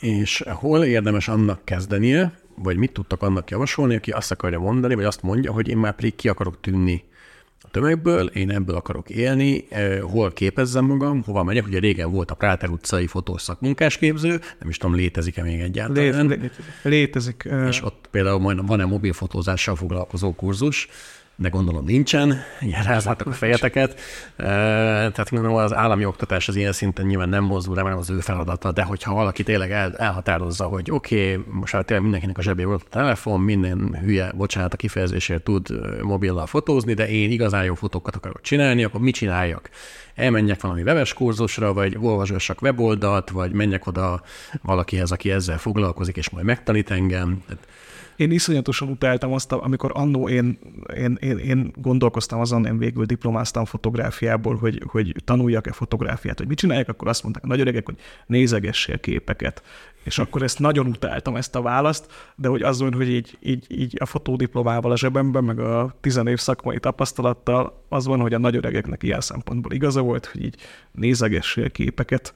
És hol érdemes annak kezdenie, vagy mit tudtak annak javasolni, aki azt akarja mondani, vagy azt mondja, hogy én már pedig ki akarok tűnni a tömegből, én ebből akarok élni, eh, hol képezzem magam, hova megyek. Ugye régen volt a Práter utcai fotós szakmunkásképző, nem is tudom, létezik-e még egyáltalán. Lé, létezik. És ott például van-e mobilfotózással foglalkozó kurzus, de gondolom nincsen, ilyen rázlátok a fejeteket. Tehát gondolom az állami oktatás az ilyen szinten nyilván nem mozdul, nem az ő feladata, de hogyha valaki tényleg el, elhatározza, hogy oké, okay, most már tényleg mindenkinek a zsebében volt a telefon, minden hülye, bocsánat a kifejezésért tud mobillal fotózni, de én igazán jó fotókat akarok csinálni, akkor mit csináljak? elmenjek valami webes kurzusra, vagy olvasgassak weboldalt, vagy menjek oda valakihez, aki ezzel foglalkozik, és majd megtanít engem. Tehát én iszonyatosan utáltam azt, amikor annó én, én, én, én gondolkoztam azon, én végül diplomáztam fotográfiából, hogy, hogy tanuljak-e fotográfiát, hogy mit csináljak, akkor azt mondták a nagy öregek, hogy nézegessél képeket. És akkor ezt nagyon utáltam, ezt a választ, de hogy azon, hogy így, így, így a fotódiplomával a zsebemben, meg a tizenév szakmai tapasztalattal, az van, hogy a nagy öregeknek ilyen szempontból igaza volt, hogy így nézegessél képeket,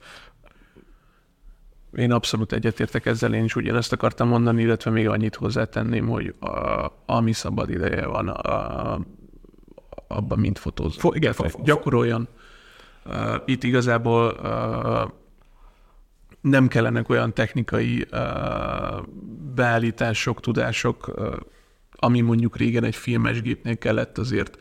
én abszolút egyetértek ezzel, én is ugyanezt akartam mondani, illetve még annyit hozzátenném, hogy a, ami szabad ideje van, a, abban mind fotóz. Fo- igen, fo- fo- gyakoroljon. Uh, itt igazából uh, nem kellenek olyan technikai uh, beállítások, tudások, uh, ami mondjuk régen egy filmes gépnél kellett azért.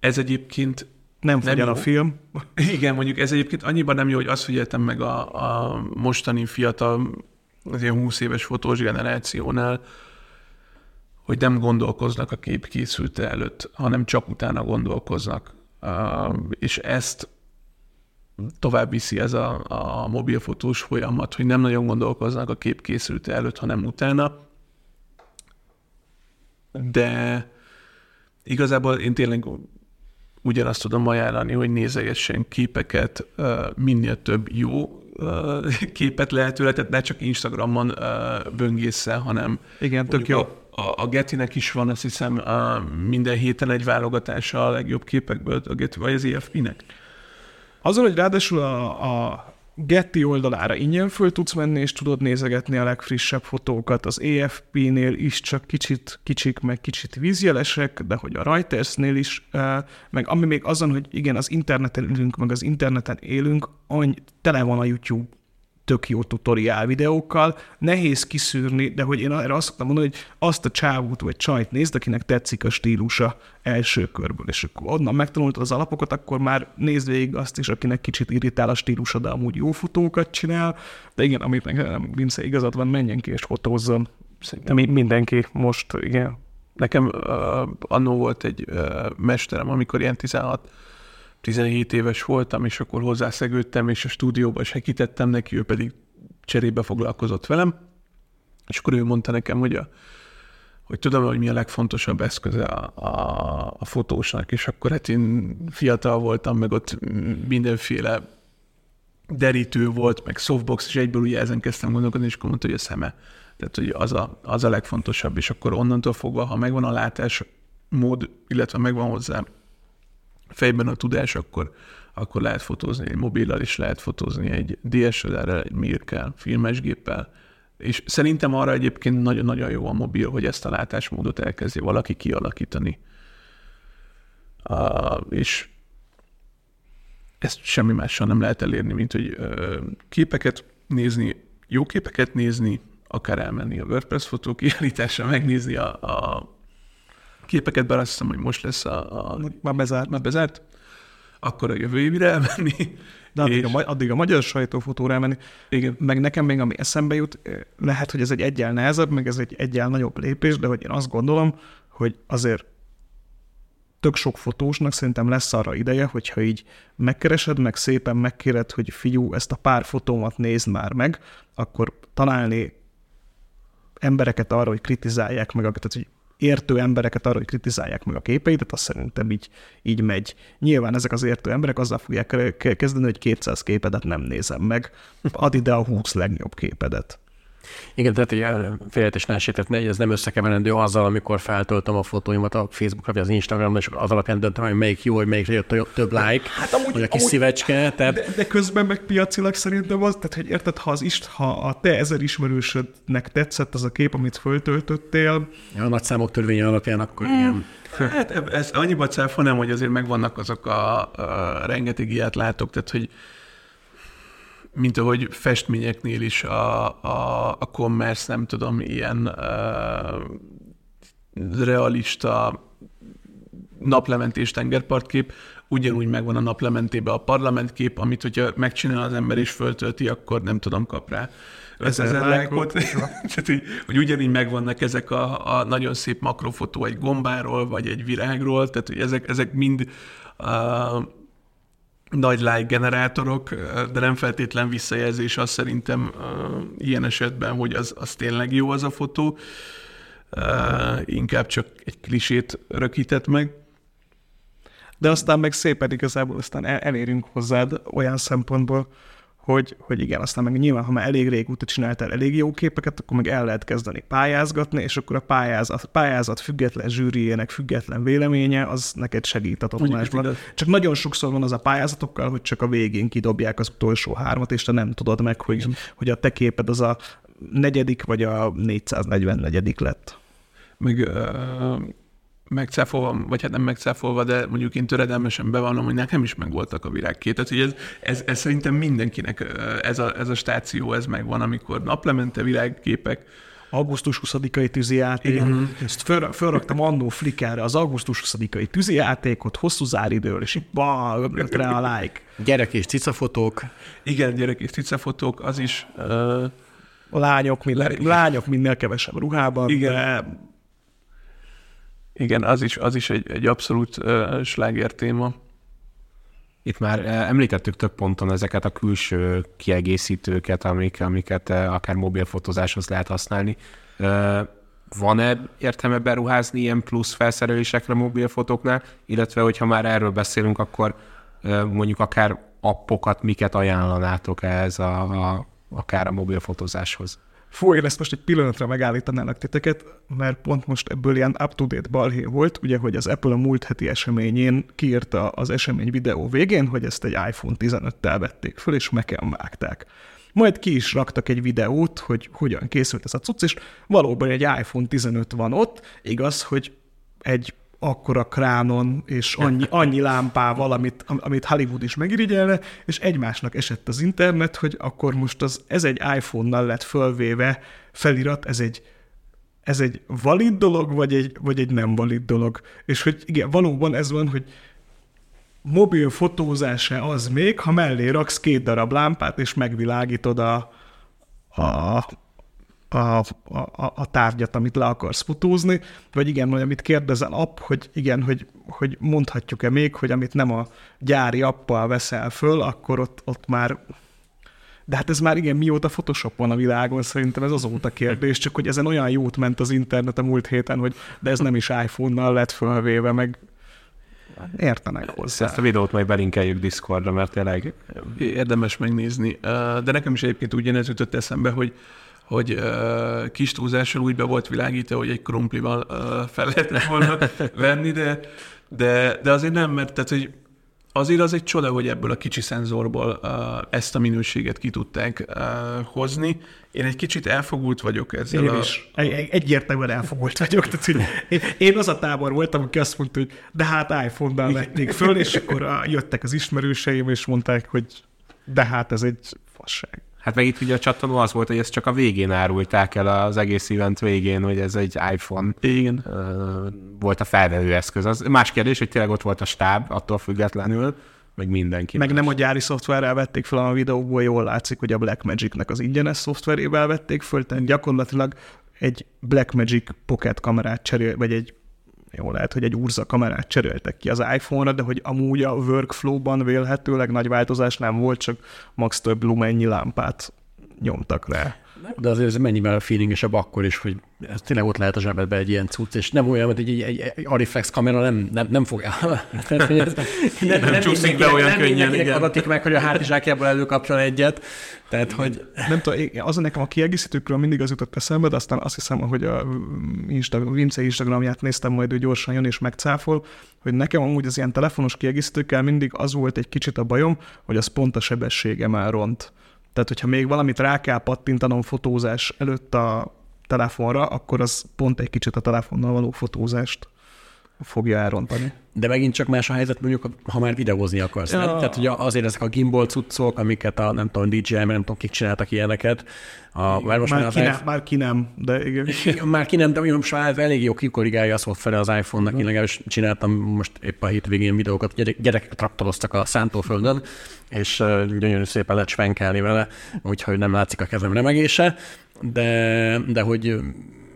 Ez egyébként nem fogyan a film. Igen, mondjuk ez egyébként annyiban nem jó, hogy azt figyeltem meg a, a mostani fiatal, az ilyen 20 éves fotós generációnál, hogy nem gondolkoznak a kép készülte előtt, hanem csak utána gondolkoznak. Uh, és ezt tovább viszi ez a, a mobilfotós folyamat, hogy nem nagyon gondolkoznak a kép készülte előtt, hanem utána. De igazából én tényleg ugyanazt tudom ajánlani, hogy nézegessen képeket, minél több jó képet lehetőleg, tehát ne csak Instagramon böngészze, hanem igen, tök jó. A, a Getty-nek is van, azt hiszem, a minden héten egy válogatása a legjobb képekből, a Getty, vagy az EFP-nek. Azon, hogy ráadásul a, a Getty oldalára ingyen föl tudsz menni, és tudod nézegetni a legfrissebb fotókat. Az EFP-nél is csak kicsit kicsik, meg kicsit vízjelesek, de hogy a Reuters-nél is, meg ami még azon, hogy igen, az interneten ülünk, meg az interneten élünk, annyi, tele van a YouTube tök jó tutoriál videókkal, nehéz kiszűrni, de hogy én erre azt szoktam mondani, hogy azt a csávút vagy csajt nézd, akinek tetszik a stílusa első körből, és akkor onnan megtanultad az alapokat, akkor már nézd végig azt is, akinek kicsit irritál a stílusa, de amúgy jó fotókat csinál, de igen, amit nekem Vince igazad van, menjen ki és fotózzon. Szerintem mindenki most, igen. Nekem uh, annó volt egy uh, mesterem, amikor ilyen 16 17 éves voltam, és akkor hozzászegődtem, és a stúdióba segítettem neki, ő pedig cserébe foglalkozott velem, és akkor ő mondta nekem, hogy, a, hogy tudom, hogy mi a legfontosabb eszköze a, a, a fotósnak, és akkor hát én fiatal voltam, meg ott mindenféle derítő volt, meg softbox, és egyből ugye ezen kezdtem gondolkodni, és akkor mondta, hogy a szeme. Tehát, hogy az a, az a legfontosabb, és akkor onnantól fogva, ha megvan a látás mód, illetve megvan hozzá fejben a tudás, akkor, akkor lehet fotózni egy mobillal is, lehet fotózni egy DSLR-rel, egy Mirkel, filmesgéppel, és szerintem arra egyébként nagyon-nagyon jó a mobil, hogy ezt a látásmódot elkezdje valaki kialakítani. Uh, és ezt semmi mással nem lehet elérni, mint hogy uh, képeket nézni, jó képeket nézni, akár elmenni a WordPress fotó kiállításra, megnézni a, a képeket, bár azt hiszem, hogy most lesz a... a már bezárt. Már bezárt? akkor a jövő évre elmenni. De addig, és- a, addig a magyar sajtófotó rámenni. Igen. Meg nekem még ami eszembe jut, eh, lehet, hogy ez egy egyel nehezebb, meg ez egy egyel nagyobb lépés, de hogy én azt gondolom, hogy azért tök sok fotósnak szerintem lesz arra ideje, hogyha így megkeresed, meg szépen megkéred, hogy figyú, ezt a pár fotómat nézd már meg, akkor találni embereket arra, hogy kritizálják meg, tehát hogy értő embereket arra, hogy kritizálják meg a képeidet, azt szerintem így, így megy. Nyilván ezek az értő emberek azzal fogják ke- kezdeni, hogy 200 képedet nem nézem meg, add ide a 20 legjobb képedet. Igen, tehát egy félretés ne ne- ez nem összekeverendő azzal, amikor feltöltöm a fotóimat a Facebookra, vagy az Instagramra, és az alapján döntöm, hogy melyik jó, hogy melyikre jött több- like, hát amúgy- vagy a kis amúgy- szívecske, tehát De, de közben meg piacilag szerintem az, tehát hogy érted, ha, az is, ha a te ezer ismerősödnek tetszett az a kép, amit föltöltöttél, a nagy számok törvénye alapján akkor igen. Hát ez annyiba cáfolnám, hogy azért megvannak azok a, a rengeteg ilyet látok, tehát hogy mint ahogy festményeknél is a, a, a commerce, nem tudom, ilyen uh, realista naplementés tengerpartkép, ugyanúgy megvan a naplementébe a parlamentkép, amit hogyha megcsinál az ember és föltölti, akkor nem tudom, kap rá Ezer ezer lájkot. lájkot. Tehát, hogy, hogy ugyanígy megvannak ezek a, a nagyon szép makrofotó egy gombáról, vagy egy virágról, tehát hogy ezek, ezek mind uh, nagy like generátorok, de nem feltétlen visszajelzés az szerintem ilyen esetben, hogy az, az tényleg jó az a fotó, inkább csak egy klisét rögített meg. de aztán meg szépen igazából aztán el, elérünk hozzád olyan szempontból, hogy, hogy igen, aztán meg nyilván, ha már elég régóta csináltál elég jó képeket, akkor meg el lehet kezdeni pályázgatni, és akkor a pályázat, a pályázat független zsűriének független véleménye, az neked segít a tanulásban. Csak nagyon sokszor van az a pályázatokkal, hogy csak a végén kidobják az utolsó hármat, és te nem tudod meg, hogy, hogy a te képed az a negyedik vagy a 444 lett. meg uh, megcáfolva, vagy hát nem megcáfolva, de mondjuk én töredelmesen bevallom, hogy nekem is megvoltak a virágkét. Tehát, hogy ez, ez, ez szerintem mindenkinek ez a, ez a stáció, ez megvan, amikor naplemente virágképek, augusztus 20-ai tűzijáték. Igen. Ezt föl, fölraktam annó flikára az augusztus 20-ai tűzijátékot, hosszú záridőről, és így bá, öblött rá a like. Gyerek és cicafotók, igen, gyerek és cicafotók, az is uh, A lányok, minél, lányok minél kevesebb ruhában. Igen. De igen, az is, az is egy, egy abszolút uh, sláger téma. Itt már említettük több ponton ezeket a külső kiegészítőket, amik, amiket akár mobilfotózáshoz lehet használni. Van-e értelme beruházni ilyen plusz felszerelésekre mobilfotóknál, illetve hogyha már erről beszélünk, akkor mondjuk akár appokat, miket ajánlanátok ehhez a, a, akár a mobilfotózáshoz? Fú, én ezt most egy pillanatra megállítanálak titeket, mert pont most ebből ilyen up-to-date balhé volt, ugye, hogy az Apple a múlt heti eseményén kiírta az esemény videó végén, hogy ezt egy iPhone 15-tel vették föl, és meken vágták. Majd ki is raktak egy videót, hogy hogyan készült ez a cucc, és valóban egy iPhone 15 van ott, igaz, hogy egy akkora kránon és annyi, annyi lámpával, amit, am- amit Hollywood is megirigyelne, és egymásnak esett az internet, hogy akkor most az, ez egy iPhone-nal lett fölvéve felirat, ez egy, ez egy valid dolog, vagy egy, vagy egy nem valid dolog. És hogy igen, valóban ez van, hogy mobil fotózása az még, ha mellé raksz két darab lámpát, és megvilágítod a, a, a, a, a, tárgyat, amit le akarsz fotózni, vagy igen, vagy amit kérdezel app, hogy igen, hogy, hogy mondhatjuk-e még, hogy amit nem a gyári appal veszel föl, akkor ott, ott már de hát ez már igen, mióta Photoshop van a világon, szerintem ez azóta kérdés, csak hogy ezen olyan jót ment az internet a múlt héten, hogy de ez nem is iPhone-nal lett fölvéve, meg értenek hozzá. Ezt a videót majd belinkeljük Discordra, mert tényleg Érdemes megnézni. De nekem is egyébként ugyanez jutott eszembe, hogy hogy ö, kis túlzással úgy be volt világítva, hogy egy krumplival ö, fel lehetne volna venni, de, de, de azért nem, mert tehát, hogy azért az egy csoda, hogy ebből a kicsi szenzorból uh, ezt a minőséget ki tudták uh, hozni. Én egy kicsit elfogult vagyok ezzel Én a... is. Egy, egy, egyértelműen elfogult vagyok. Tehát, hogy én, én az a tábor voltam, aki azt mondta, hogy de hát iPhone-nal vették föl, és akkor jöttek az ismerőseim, és mondták, hogy de hát ez egy fasság. Hát meg itt ugye a csattanó az volt, hogy ezt csak a végén árulták el az egész event végén, hogy ez egy iPhone Igen. volt a felvevő eszköz. Az más kérdés, hogy tényleg ott volt a stáb, attól függetlenül, meg mindenki. Meg nem a gyári szoftverrel vették fel, a videóból jól látszik, hogy a Blackmagic-nek az ingyenes szoftverével vették föl, tehát gyakorlatilag egy Blackmagic Pocket kamerát cserél, vagy egy jó lehet, hogy egy Urza kamerát cseréltek ki az iPhone-ra, de hogy amúgy a workflow-ban vélhetőleg nagy változás nem volt, csak max több lumennyi lámpát nyomtak rá. De azért ez mennyivel feelingesebb akkor is, hogy ez tényleg ott lehet a zsebedbe egy ilyen cucc, és nem olyan, hogy egy, egy, egy Ariflex kamera nem, nem, nem fog Tehát, hogy ez, nem, nem, nem csúszik be olyan nem könnyen, igen. adatik meg, hogy a hátizsákjából előkapcsol egyet. Tehát, hogy... Nem tudom, az nekem a kiegészítőkről mindig az jutott eszembe, de aztán azt hiszem, hogy a Instagram, Vince Instagramját néztem, majd ő gyorsan jön és megcáfol, hogy nekem amúgy az ilyen telefonos kiegészítőkkel mindig az volt egy kicsit a bajom, hogy az pont a sebessége már ront. Tehát, hogyha még valamit rá kell pattintanom fotózás előtt a telefonra, akkor az pont egy kicsit a telefonnal való fotózást fogja elrontani. De megint csak más a helyzet, mondjuk, ha már videózni akarsz. Ja. Nem? Tehát ugye azért ezek a gimbal cuccok, amiket a, nem tudom, DJI, nem tudom, kik csináltak ilyeneket. A, már, most már, ki nem, már ki nem, de igen. már ki nem, de most már elég jó kikorrigálja a szoftver az iPhone-nak. Én legalábbis csináltam most épp a hétvégén videókat, gyerek, gyerekek traktoroztak a szántóföldön, és gyönyörű szépen lehet svenkelni vele, úgyhogy nem látszik a kezem remegése, de, de hogy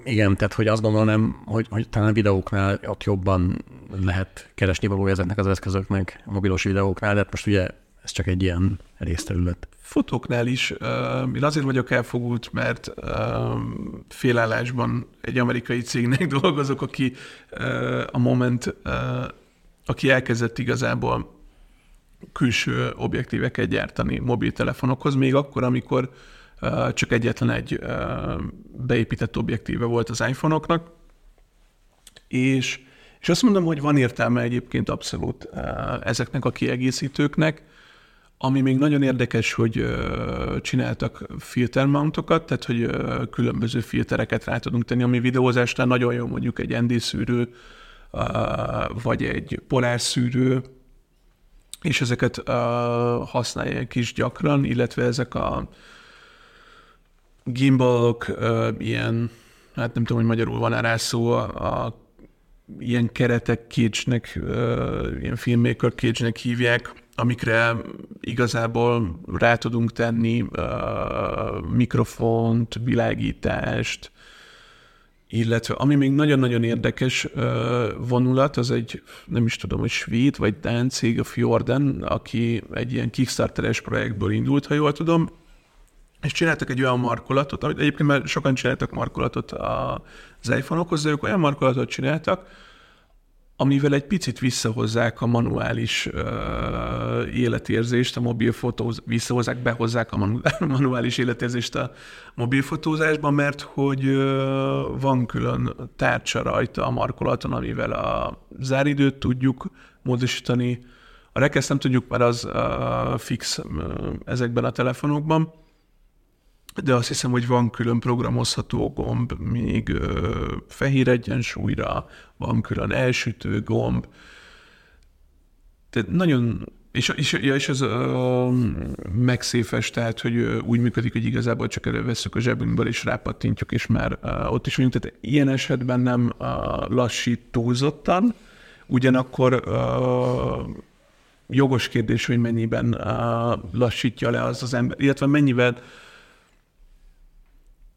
igen, tehát hogy azt gondolom, hogy, hogy talán videóknál ott jobban lehet keresni való ezeknek az eszközöknek, a mobilos videóknál, de hát most ugye ez csak egy ilyen részterület. Fotóknál is uh, én azért vagyok elfogult, mert uh, félállásban egy amerikai cégnek dolgozok, aki uh, a Moment, uh, aki elkezdett igazából külső objektíveket gyártani mobiltelefonokhoz, még akkor, amikor csak egyetlen egy beépített objektíve volt az iPhone-oknak, és, és azt mondom, hogy van értelme egyébként abszolút ezeknek a kiegészítőknek, ami még nagyon érdekes, hogy csináltak filtermountokat, tehát hogy különböző filtereket rá tudunk tenni, ami videózásnál nagyon jó mondjuk egy ND szűrő, vagy egy polár szűrő, és ezeket használják is gyakran, illetve ezek a gimbalok, ilyen, hát nem tudom, hogy magyarul van rá szó, a, a ilyen keretek uh, ilyen filmmaker cage hívják, amikre igazából rá tudunk tenni mikrofont, világítást, illetve ami még nagyon-nagyon érdekes vonulat, az egy, nem is tudom, hogy svéd vagy dán cég, a Fjorden, aki egy ilyen Kickstarteres projektből indult, ha jól tudom, és csináltak egy olyan markolatot, amit egyébként már sokan csináltak markolatot az iPhone-okhoz, de ők olyan markolatot csináltak, amivel egy picit visszahozzák a manuális uh, életérzést, a mobilfotóz, visszahozzák, behozzák a manu- manuális életérzést a mobilfotózásban, mert hogy uh, van külön tárcsa rajta a markolaton, amivel a záridőt tudjuk módosítani, a rekeszt nem tudjuk, mert az uh, fix uh, ezekben a telefonokban, de azt hiszem, hogy van külön programozható gomb, még ö, fehér egyensúlyra, van külön elsütő gomb. Tehát nagyon, és, és, és ez ö, megszéfes, tehát, hogy ö, úgy működik, hogy igazából csak elővesszük a zsebünkből, és rápattintjuk, és már ö, ott is vagyunk. Tehát ilyen esetben nem ö, lassít túlzottan, ugyanakkor ö, jogos kérdés, hogy mennyiben ö, lassítja le az az ember, illetve mennyivel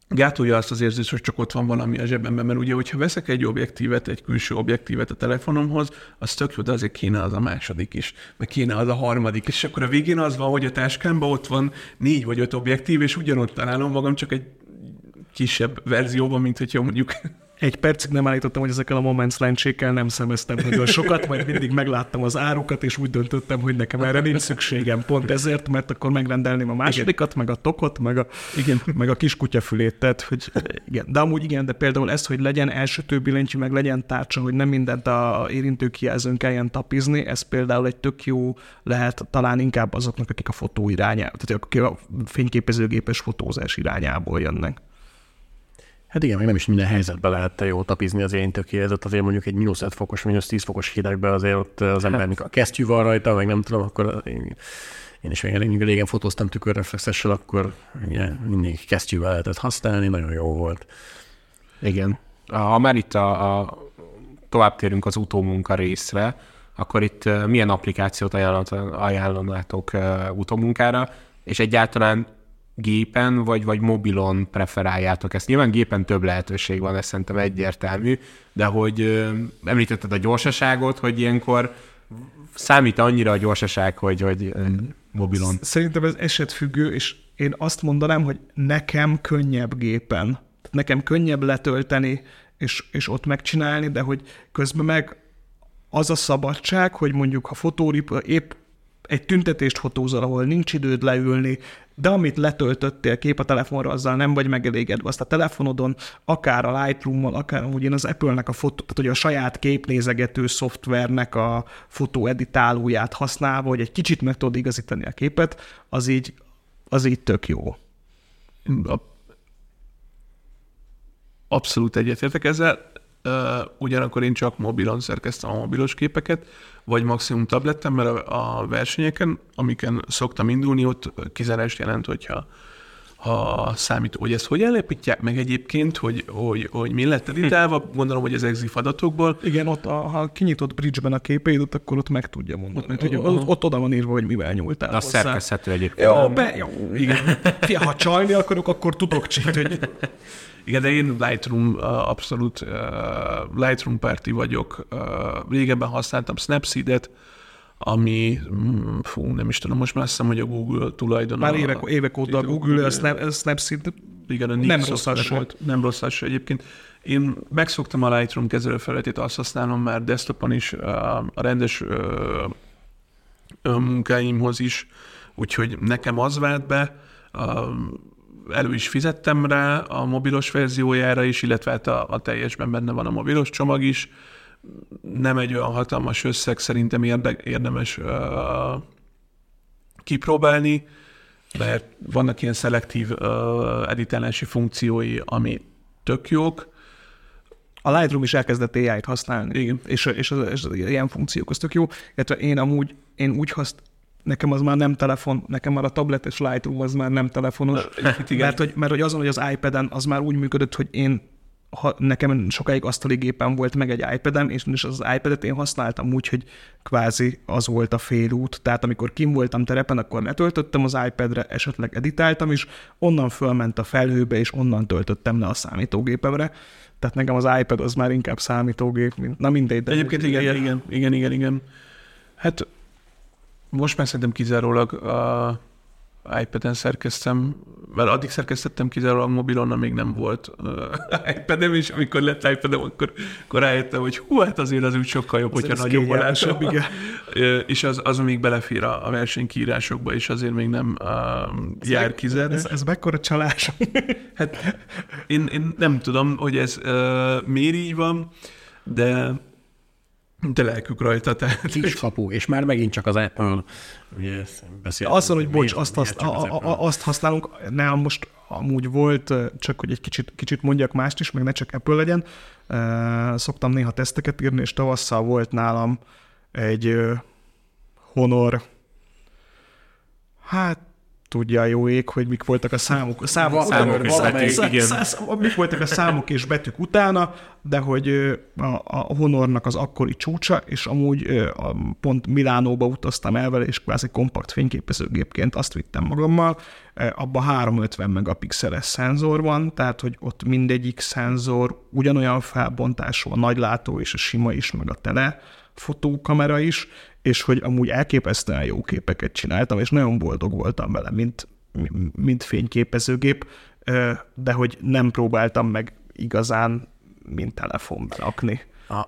gátolja azt az érzést, hogy csak ott van valami a zsebemben, mert ugye, hogyha veszek egy objektívet, egy külső objektívet a telefonomhoz, az tök jó, de azért kéne az a második is, meg kéne az a harmadik, és akkor a végén az van, hogy a táskámban ott van négy vagy öt objektív, és ugyanott találom magam, csak egy kisebb verzióban, mint hogyha mondjuk egy percig nem állítottam, hogy ezekkel a Moments lencsékkel nem szemeztem nagyon sokat, majd mindig megláttam az árukat, és úgy döntöttem, hogy nekem erre nincs szükségem. Pont ezért, mert akkor megrendelném a másodikat, igen. meg a tokot, meg a, igen. meg a kis kutyafülét. Tehát, hogy igen. De amúgy igen, de például ez, hogy legyen elsütő billentyű, meg legyen tárcsa, hogy nem mindent a érintőkijelzőn kelljen tapizni, ez például egy tök jó lehet talán inkább azoknak, akik a fotó irányába, tehát akik a fényképezőgépes fotózás irányából jönnek. Hát igen, meg nem is minden helyzetben lehet jó tapizni az én tökéletet, azért mondjuk egy mínusz 5 fokos, mínusz 10 fokos hidegben azért ott az embernek a kesztyű van rajta, meg nem tudom, akkor én, én is még régen fotóztam tükörreflexessel, akkor ugye, mindig kesztyűvel lehetett használni, nagyon jó volt. Igen. Ha már itt a, a tovább térünk az utómunka részre, akkor itt milyen applikációt ajánlanátok utómunkára, és egyáltalán gépen vagy, vagy mobilon preferáljátok ezt. Nyilván gépen több lehetőség van, ez szerintem egyértelmű, de hogy ö, említetted a gyorsaságot, hogy ilyenkor számít annyira a gyorsaság, hogy, hogy ö, mobilon. Szerintem ez esetfüggő, és én azt mondanám, hogy nekem könnyebb gépen. Tehát Nekem könnyebb letölteni, és, és ott megcsinálni, de hogy közben meg az a szabadság, hogy mondjuk ha fotórip épp egy tüntetést fotózol, ahol nincs időd leülni, de amit letöltöttél kép a telefonra, azzal nem vagy megelégedve. Azt a telefonodon, akár a Lightroom-mal, akár amúgy én az Apple-nek a fotó, tehát hogy a saját képnézegető szoftvernek a fotóeditálóját használva, hogy egy kicsit meg tudod igazítani a képet, az így, az így tök jó. Abszolút egyetértek ezzel. Ugyanakkor én csak mobilon szerkeztem a mobilos képeket, vagy maximum tabletten, mert a, versenyeken, amiken szoktam indulni, ott kizárást jelent, hogyha ha számít, hogy ezt hogy állapítják meg egyébként, hogy, hogy, hogy mi lett editálva, gondolom, hogy az EXIF adatokból, Igen, ott a, ha kinyitod Bridge-ben a képeidet, akkor ott meg tudja mondani. Ott, meg tudja, ott, ott oda van írva, hogy mivel nyúltál De hozzá. szerkeszthető egyébként. Jó, be, jó, igen. Fia, ha csalni akarok, akkor tudok csinálni, hogy Igen, de én Lightroom abszolút Lightroom párti vagyok. Régebben használtam Snapseed-et, ami, mm, fú, nem is tudom, most már azt hiszem, hogy a Google tulajdona. már évek, évek óta a Google, a Snap, a Snapseed Igen, a nem rossz volt. Nem rossz egyébként. Én megszoktam a Lightroom kezelőfelületét, azt használom már desktopon is, a rendes munkáimhoz is, úgyhogy nekem az vált be, elő is fizettem rá a mobilos verziójára is, illetve hát a, a teljesben benne van a mobilos csomag is. Nem egy olyan hatalmas összeg, szerintem érde, érdemes uh, kipróbálni, mert vannak ilyen szelektív uh, editálási funkciói, ami tök jók. A Lightroom is elkezdett AI-t használni. Igen. És, és, az, és az ilyen funkciók, az tök jó. Illetve én amúgy, én úgy haszt, nekem az már nem telefon, nekem már a tabletes Lightroom az már nem telefonos. mert, hogy, mert hogy azon, hogy az iPad-en az már úgy működött, hogy én ha nekem sokáig asztali gépen volt meg egy iPad-em, és, az iPad-et én használtam úgy, hogy kvázi az volt a félút. Tehát amikor kim voltam terepen, akkor letöltöttem az iPad-re, esetleg editáltam is, onnan fölment a felhőbe, és onnan töltöttem le a számítógépemre. Tehát nekem az iPad az már inkább számítógép, mint, na mindegy. De Egyébként igen, igen, igen, igen, igen, igen. Hát most már szerintem kizárólag a iPad-en szerkeztem, mert addig szerkesztettem kizárólag mobilon, amíg nem volt uh, iPad-em, és amikor lett iPad-em, akkor, akkor rájöttem, hogy hú, hát azért az úgy sokkal jobb, hogyha ez nagyobb látom. igen. És az, az még belefér a, a versenykírásokba, és azért még nem uh, jár kizárni. Ez, ez mekkora csalás? Hát én, én nem tudom, hogy ez uh, miért így van, de de lelkük rajta, tehát Kiskapu, és már megint csak az Apple. Ugye beszéltünk. Azt mondom, hogy bocs, azt, az a, a, azt használunk, nem, most amúgy volt, csak hogy egy kicsit, kicsit mondjak mást is, meg ne csak Apple legyen. Szoktam néha teszteket írni, és tavasszal volt nálam egy Honor, hát tudja a jó ég, hogy mik voltak a számok. A számok, számok és Valamelyik- betűk, igen. szá- szá- mik voltak a számok és betűk utána, de hogy a, a Honornak az akkori csúcsa, és amúgy a, pont Milánóba utaztam el vele, és kvázi kompakt fényképezőgépként azt vittem magammal. Abban 350 megapixeles szenzor van, tehát hogy ott mindegyik szenzor ugyanolyan felbontású, a nagylátó és a sima is, meg a tele fotókamera is, és hogy amúgy elképesztően jó képeket csináltam, és nagyon boldog voltam vele, mint, mint fényképezőgép, de hogy nem próbáltam meg igazán, mint telefonba rakni.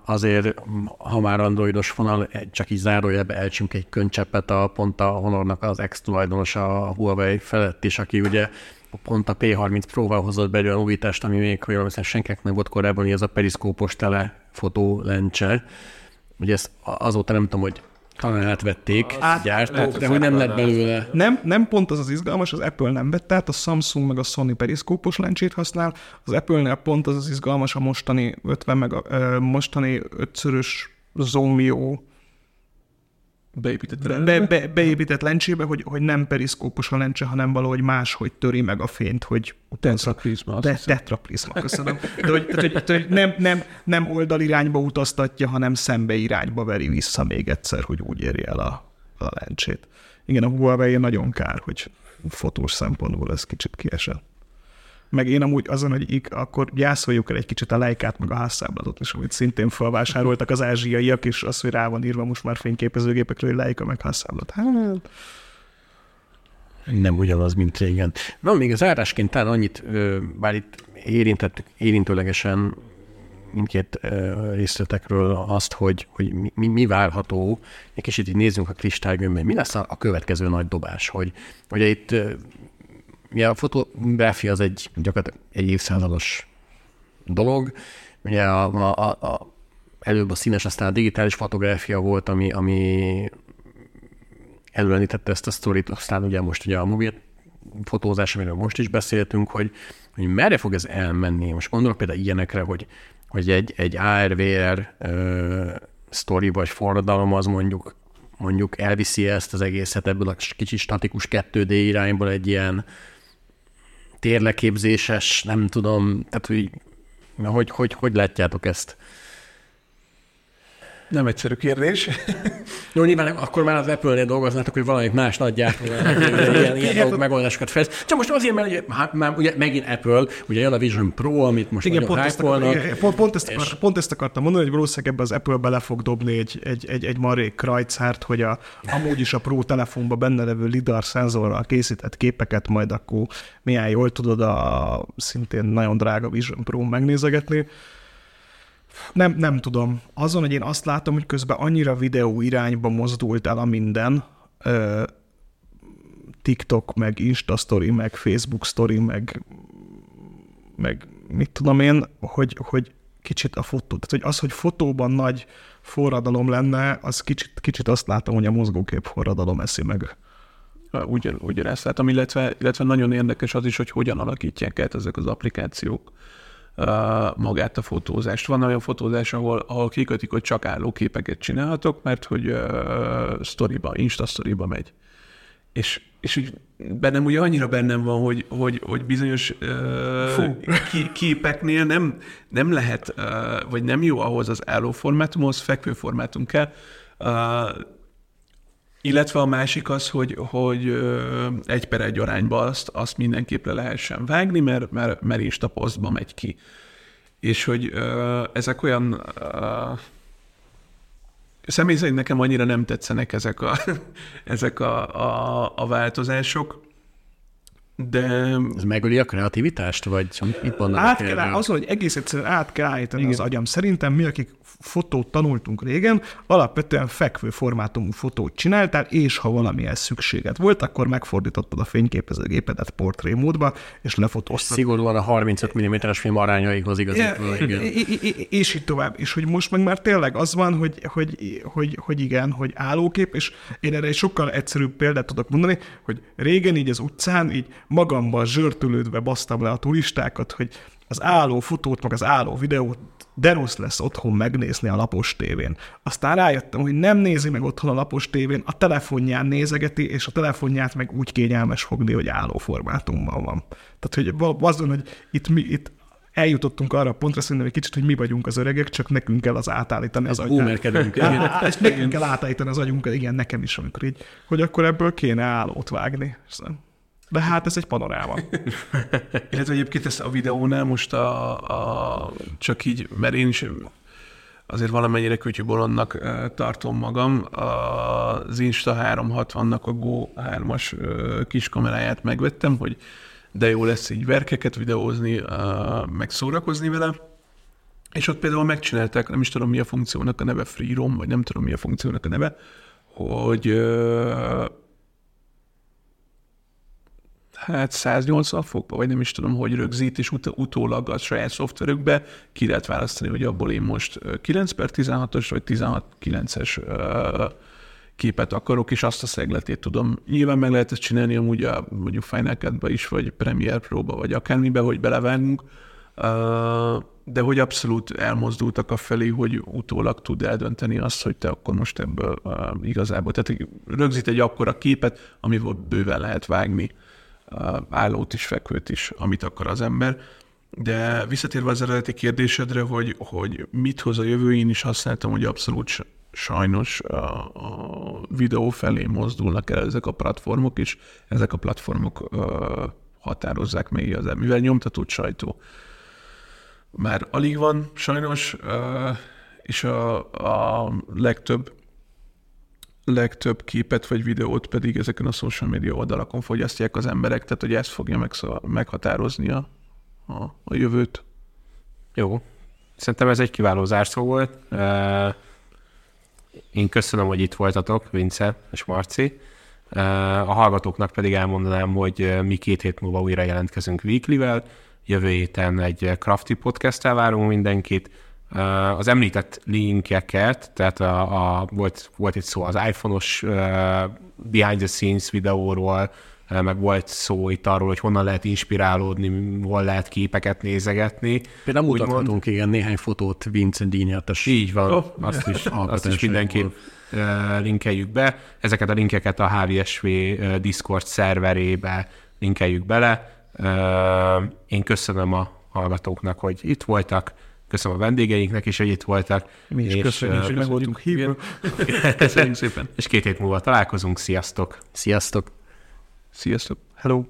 Azért, ha már androidos vonal, egy- csak így zárójelbe elcsünk egy könycseppet a pont a Honornak az ex-tulajdonos a Huawei felett is, aki ugye pont a P30 Pro-val hozott be egy olyan újítást, ami még, hogy hiszem, senkinek nem volt korábban, hogy ez a periszkópos telefotó lencse. Ugye ezt azóta nem tudom, hogy talán átvették Át- gyártók, de hogy nem lett belőle. Nem, nem pont az az izgalmas, az Apple nem vett át, a Samsung meg a Sony periszkópos lencsét használ, az Apple-nél pont az az izgalmas a mostani 50 meg a, ö, mostani ötszörös Zoomio Beépített be, be, beépített lencsébe, hogy, hogy nem periszkópos a lencse, hanem valahogy máshogy töri meg a fényt, hogy Tetrakrizma. De, tetrakrizma, köszönöm. De, hogy, tehát, hogy, hogy nem, nem, nem oldalirányba utaztatja, hanem szembe irányba veri vissza még egyszer, hogy úgy érje el a, a lencsét. Igen, a Huawei nagyon kár, hogy fotós szempontból ez kicsit kiesett. Meg én amúgy azon, hogy ik, akkor gyászoljuk el egy kicsit a lejkát, meg a házszáblatot is, amit szintén felvásároltak az ázsiaiak, és az, hogy rá van írva most már fényképezőgépekről, hogy lejka, meg házszáblat. Hát, nem ugyanaz, mint régen. Van még az árásként talán annyit, bár itt érintett, érintőlegesen mindkét részletekről azt, hogy, hogy mi, mi várható, egy kicsit így nézzünk a kristálygömbben, mi lesz a, a következő nagy dobás, hogy ugye itt ugye a fotográfia az egy gyakorlatilag egy évszázados dolog, ugye a, a, a, előbb a színes, aztán a digitális fotográfia volt, ami, ami előrenítette ezt a sztorit, aztán ugye most ugye a mobil fotózás, amiről most is beszéltünk, hogy, hogy merre fog ez elmenni. Most gondolok például ilyenekre, hogy, hogy egy, egy ARVR uh, sztori vagy forradalom az mondjuk mondjuk elviszi ezt az egészet ebből a kicsi statikus 2D irányból egy ilyen térleképzéses, nem tudom, tehát hogy hogy, hogy, hogy látjátok ezt? Nem egyszerű kérdés. Jó, nyilván akkor már az Apple-nél dolgoznátok, hogy valamit más nagy gyártó ilyen, ilyen megoldásokat fejlesz. Csak most azért, mert ugye, hát már ugye megint Apple, ugye jön a Vision Pro, amit most igen, pont ezt, akar, igen, pont, pont, ezt akar, pont ezt akartam mondani, hogy valószínűleg ebbe az Apple bele fog dobni egy, egy, egy, egy marék krajcárt, hogy a, amúgy is a Pro telefonban benne levő lidar szenzorral készített képeket majd akkor milyen jól tudod a szintén nagyon drága Vision Pro megnézegetni nem, nem tudom. Azon, hogy én azt látom, hogy közben annyira videó irányba mozdult el a minden, ö, TikTok, meg Insta story, meg Facebook story, meg, meg mit tudom én, hogy, hogy kicsit a fotó, tehát hogy az, hogy fotóban nagy forradalom lenne, az kicsit, kicsit azt látom, hogy a mozgókép forradalom eszi meg. Ugyan, ugyanezt látom, illetve, illetve nagyon érdekes az is, hogy hogyan alakítják át ezek az applikációk magát a fotózást. Van olyan fotózás, ahol, ahol kikötik, hogy csak álló képeket csinálhatok, mert hogy uh, storyba, Insta storyba megy. És, és úgy bennem ugye annyira bennem van, hogy, hogy, hogy bizonyos uh, képeknél nem, nem lehet, uh, vagy nem jó ahhoz az álló formátumhoz, fekvő formátum kell, uh, illetve a másik az, hogy, hogy egy per egy arányba azt, azt mindenképp le lehessen vágni, mert, mert, mert Insta posztba megy ki. És hogy ezek olyan személy szerint nekem annyira nem tetszenek ezek a, ezek a, a, a változások, de... Ez megöli a kreativitást, vagy mit mondanak át kell, azon, hogy egész egyszerűen át kell állítani Igen. az agyam. Szerintem mi, akik fotót tanultunk régen, alapvetően fekvő formátumú fotót csináltál, és ha valamihez szükséged volt, akkor megfordítottad a fényképezőgépedet portré módba, és lefotóztad. Szigorúan a 35 mm-es film arányaihoz igazítva. Ja, és így tovább. És hogy most meg már tényleg az van, hogy, hogy, hogy, hogy igen, hogy állókép, és én erre egy sokkal egyszerűbb példát tudok mondani, hogy régen így az utcán így magamban zsörtölődve basztam le a turistákat, hogy az álló fotót, meg az álló videót de rossz lesz otthon megnézni a lapos tévén. Aztán rájöttem, hogy nem nézi meg otthon a lapos tévén, a telefonján nézegeti, és a telefonját meg úgy kényelmes fogni, hogy álló formátumban van. Tehát, hogy azon, hogy itt, mi, itt eljutottunk arra a pontra szerintem egy kicsit, hogy mi vagyunk az öregek, csak nekünk kell az átállítani az agyunkat. És nekünk kell átállítani az agyunkat, igen, nekem is, amikor így, hogy akkor ebből kéne állót vágni. De hát ez egy panoráma. Illetve egyébként ezt a videónál most a, a, csak így, mert én is azért valamennyire kütyűbolondnak tartom magam. Az Insta 360-nak a Go 3-as kis kameráját megvettem, hogy de jó lesz így verkeket videózni, meg szórakozni vele. És ott például megcsinálták, nem is tudom mi a funkciónak a neve, Free Roam, vagy nem tudom mi a funkciónak a neve, hogy hát 180 fokba, vagy nem is tudom, hogy rögzít, és ut- utólag a saját szoftverükbe ki lehet választani, hogy abból én most 9 per 16-os, vagy 16-9-es képet akarok, és azt a szegletét tudom. Nyilván meg lehet ezt csinálni amúgy a, mondjuk Final cut is, vagy Premiere Pro-ba, vagy akármibe, hogy belevágunk de hogy abszolút elmozdultak a felé, hogy utólag tud eldönteni azt, hogy te akkor most ebből igazából, tehát rögzít egy akkora képet, amiből bőven lehet vágni állót is, fekvőt is, amit akar az ember. De visszatérve az eredeti kérdésedre, hogy, hogy mit hoz a jövő, én is használtam, hogy abszolút sajnos a, a videó felé mozdulnak el ezek a platformok, és ezek a platformok ö, határozzák meg igazán, mivel nyomtatott sajtó már alig van sajnos, ö, és a, a legtöbb legtöbb képet vagy videót pedig ezeken a social media oldalakon fogyasztják az emberek, tehát hogy ez fogja megszó, meghatározni a, a, a jövőt. Jó. Szerintem ez egy kiváló zárszó volt. Én köszönöm, hogy itt voltatok, Vince és Marci. A hallgatóknak pedig elmondanám, hogy mi két hét múlva újra jelentkezünk Weekly-vel. Jövő héten egy Crafty podcast várunk mindenkit. Az említett linkeket, tehát a, a, volt, volt itt szó az iPhone-os uh, behind the scenes videóról, meg volt szó itt arról, hogy honnan lehet inspirálódni, hol lehet képeket nézegetni. Például mutathatunk mond... igen néhány fotót Vincent díjnyertes. Így van, oh. azt is, azt is mindenképp linkeljük be. Ezeket a linkeket a HVSV Discord szerverébe linkeljük bele. Én köszönöm a hallgatóknak, hogy itt voltak. Köszönöm a vendégeinknek is, hogy itt voltak. Mi is és, köszönjük, hogy meg voltunk hívva. Köszönjük szépen. És két hét múlva találkozunk. Sziasztok! Sziasztok! Sziasztok! Hello!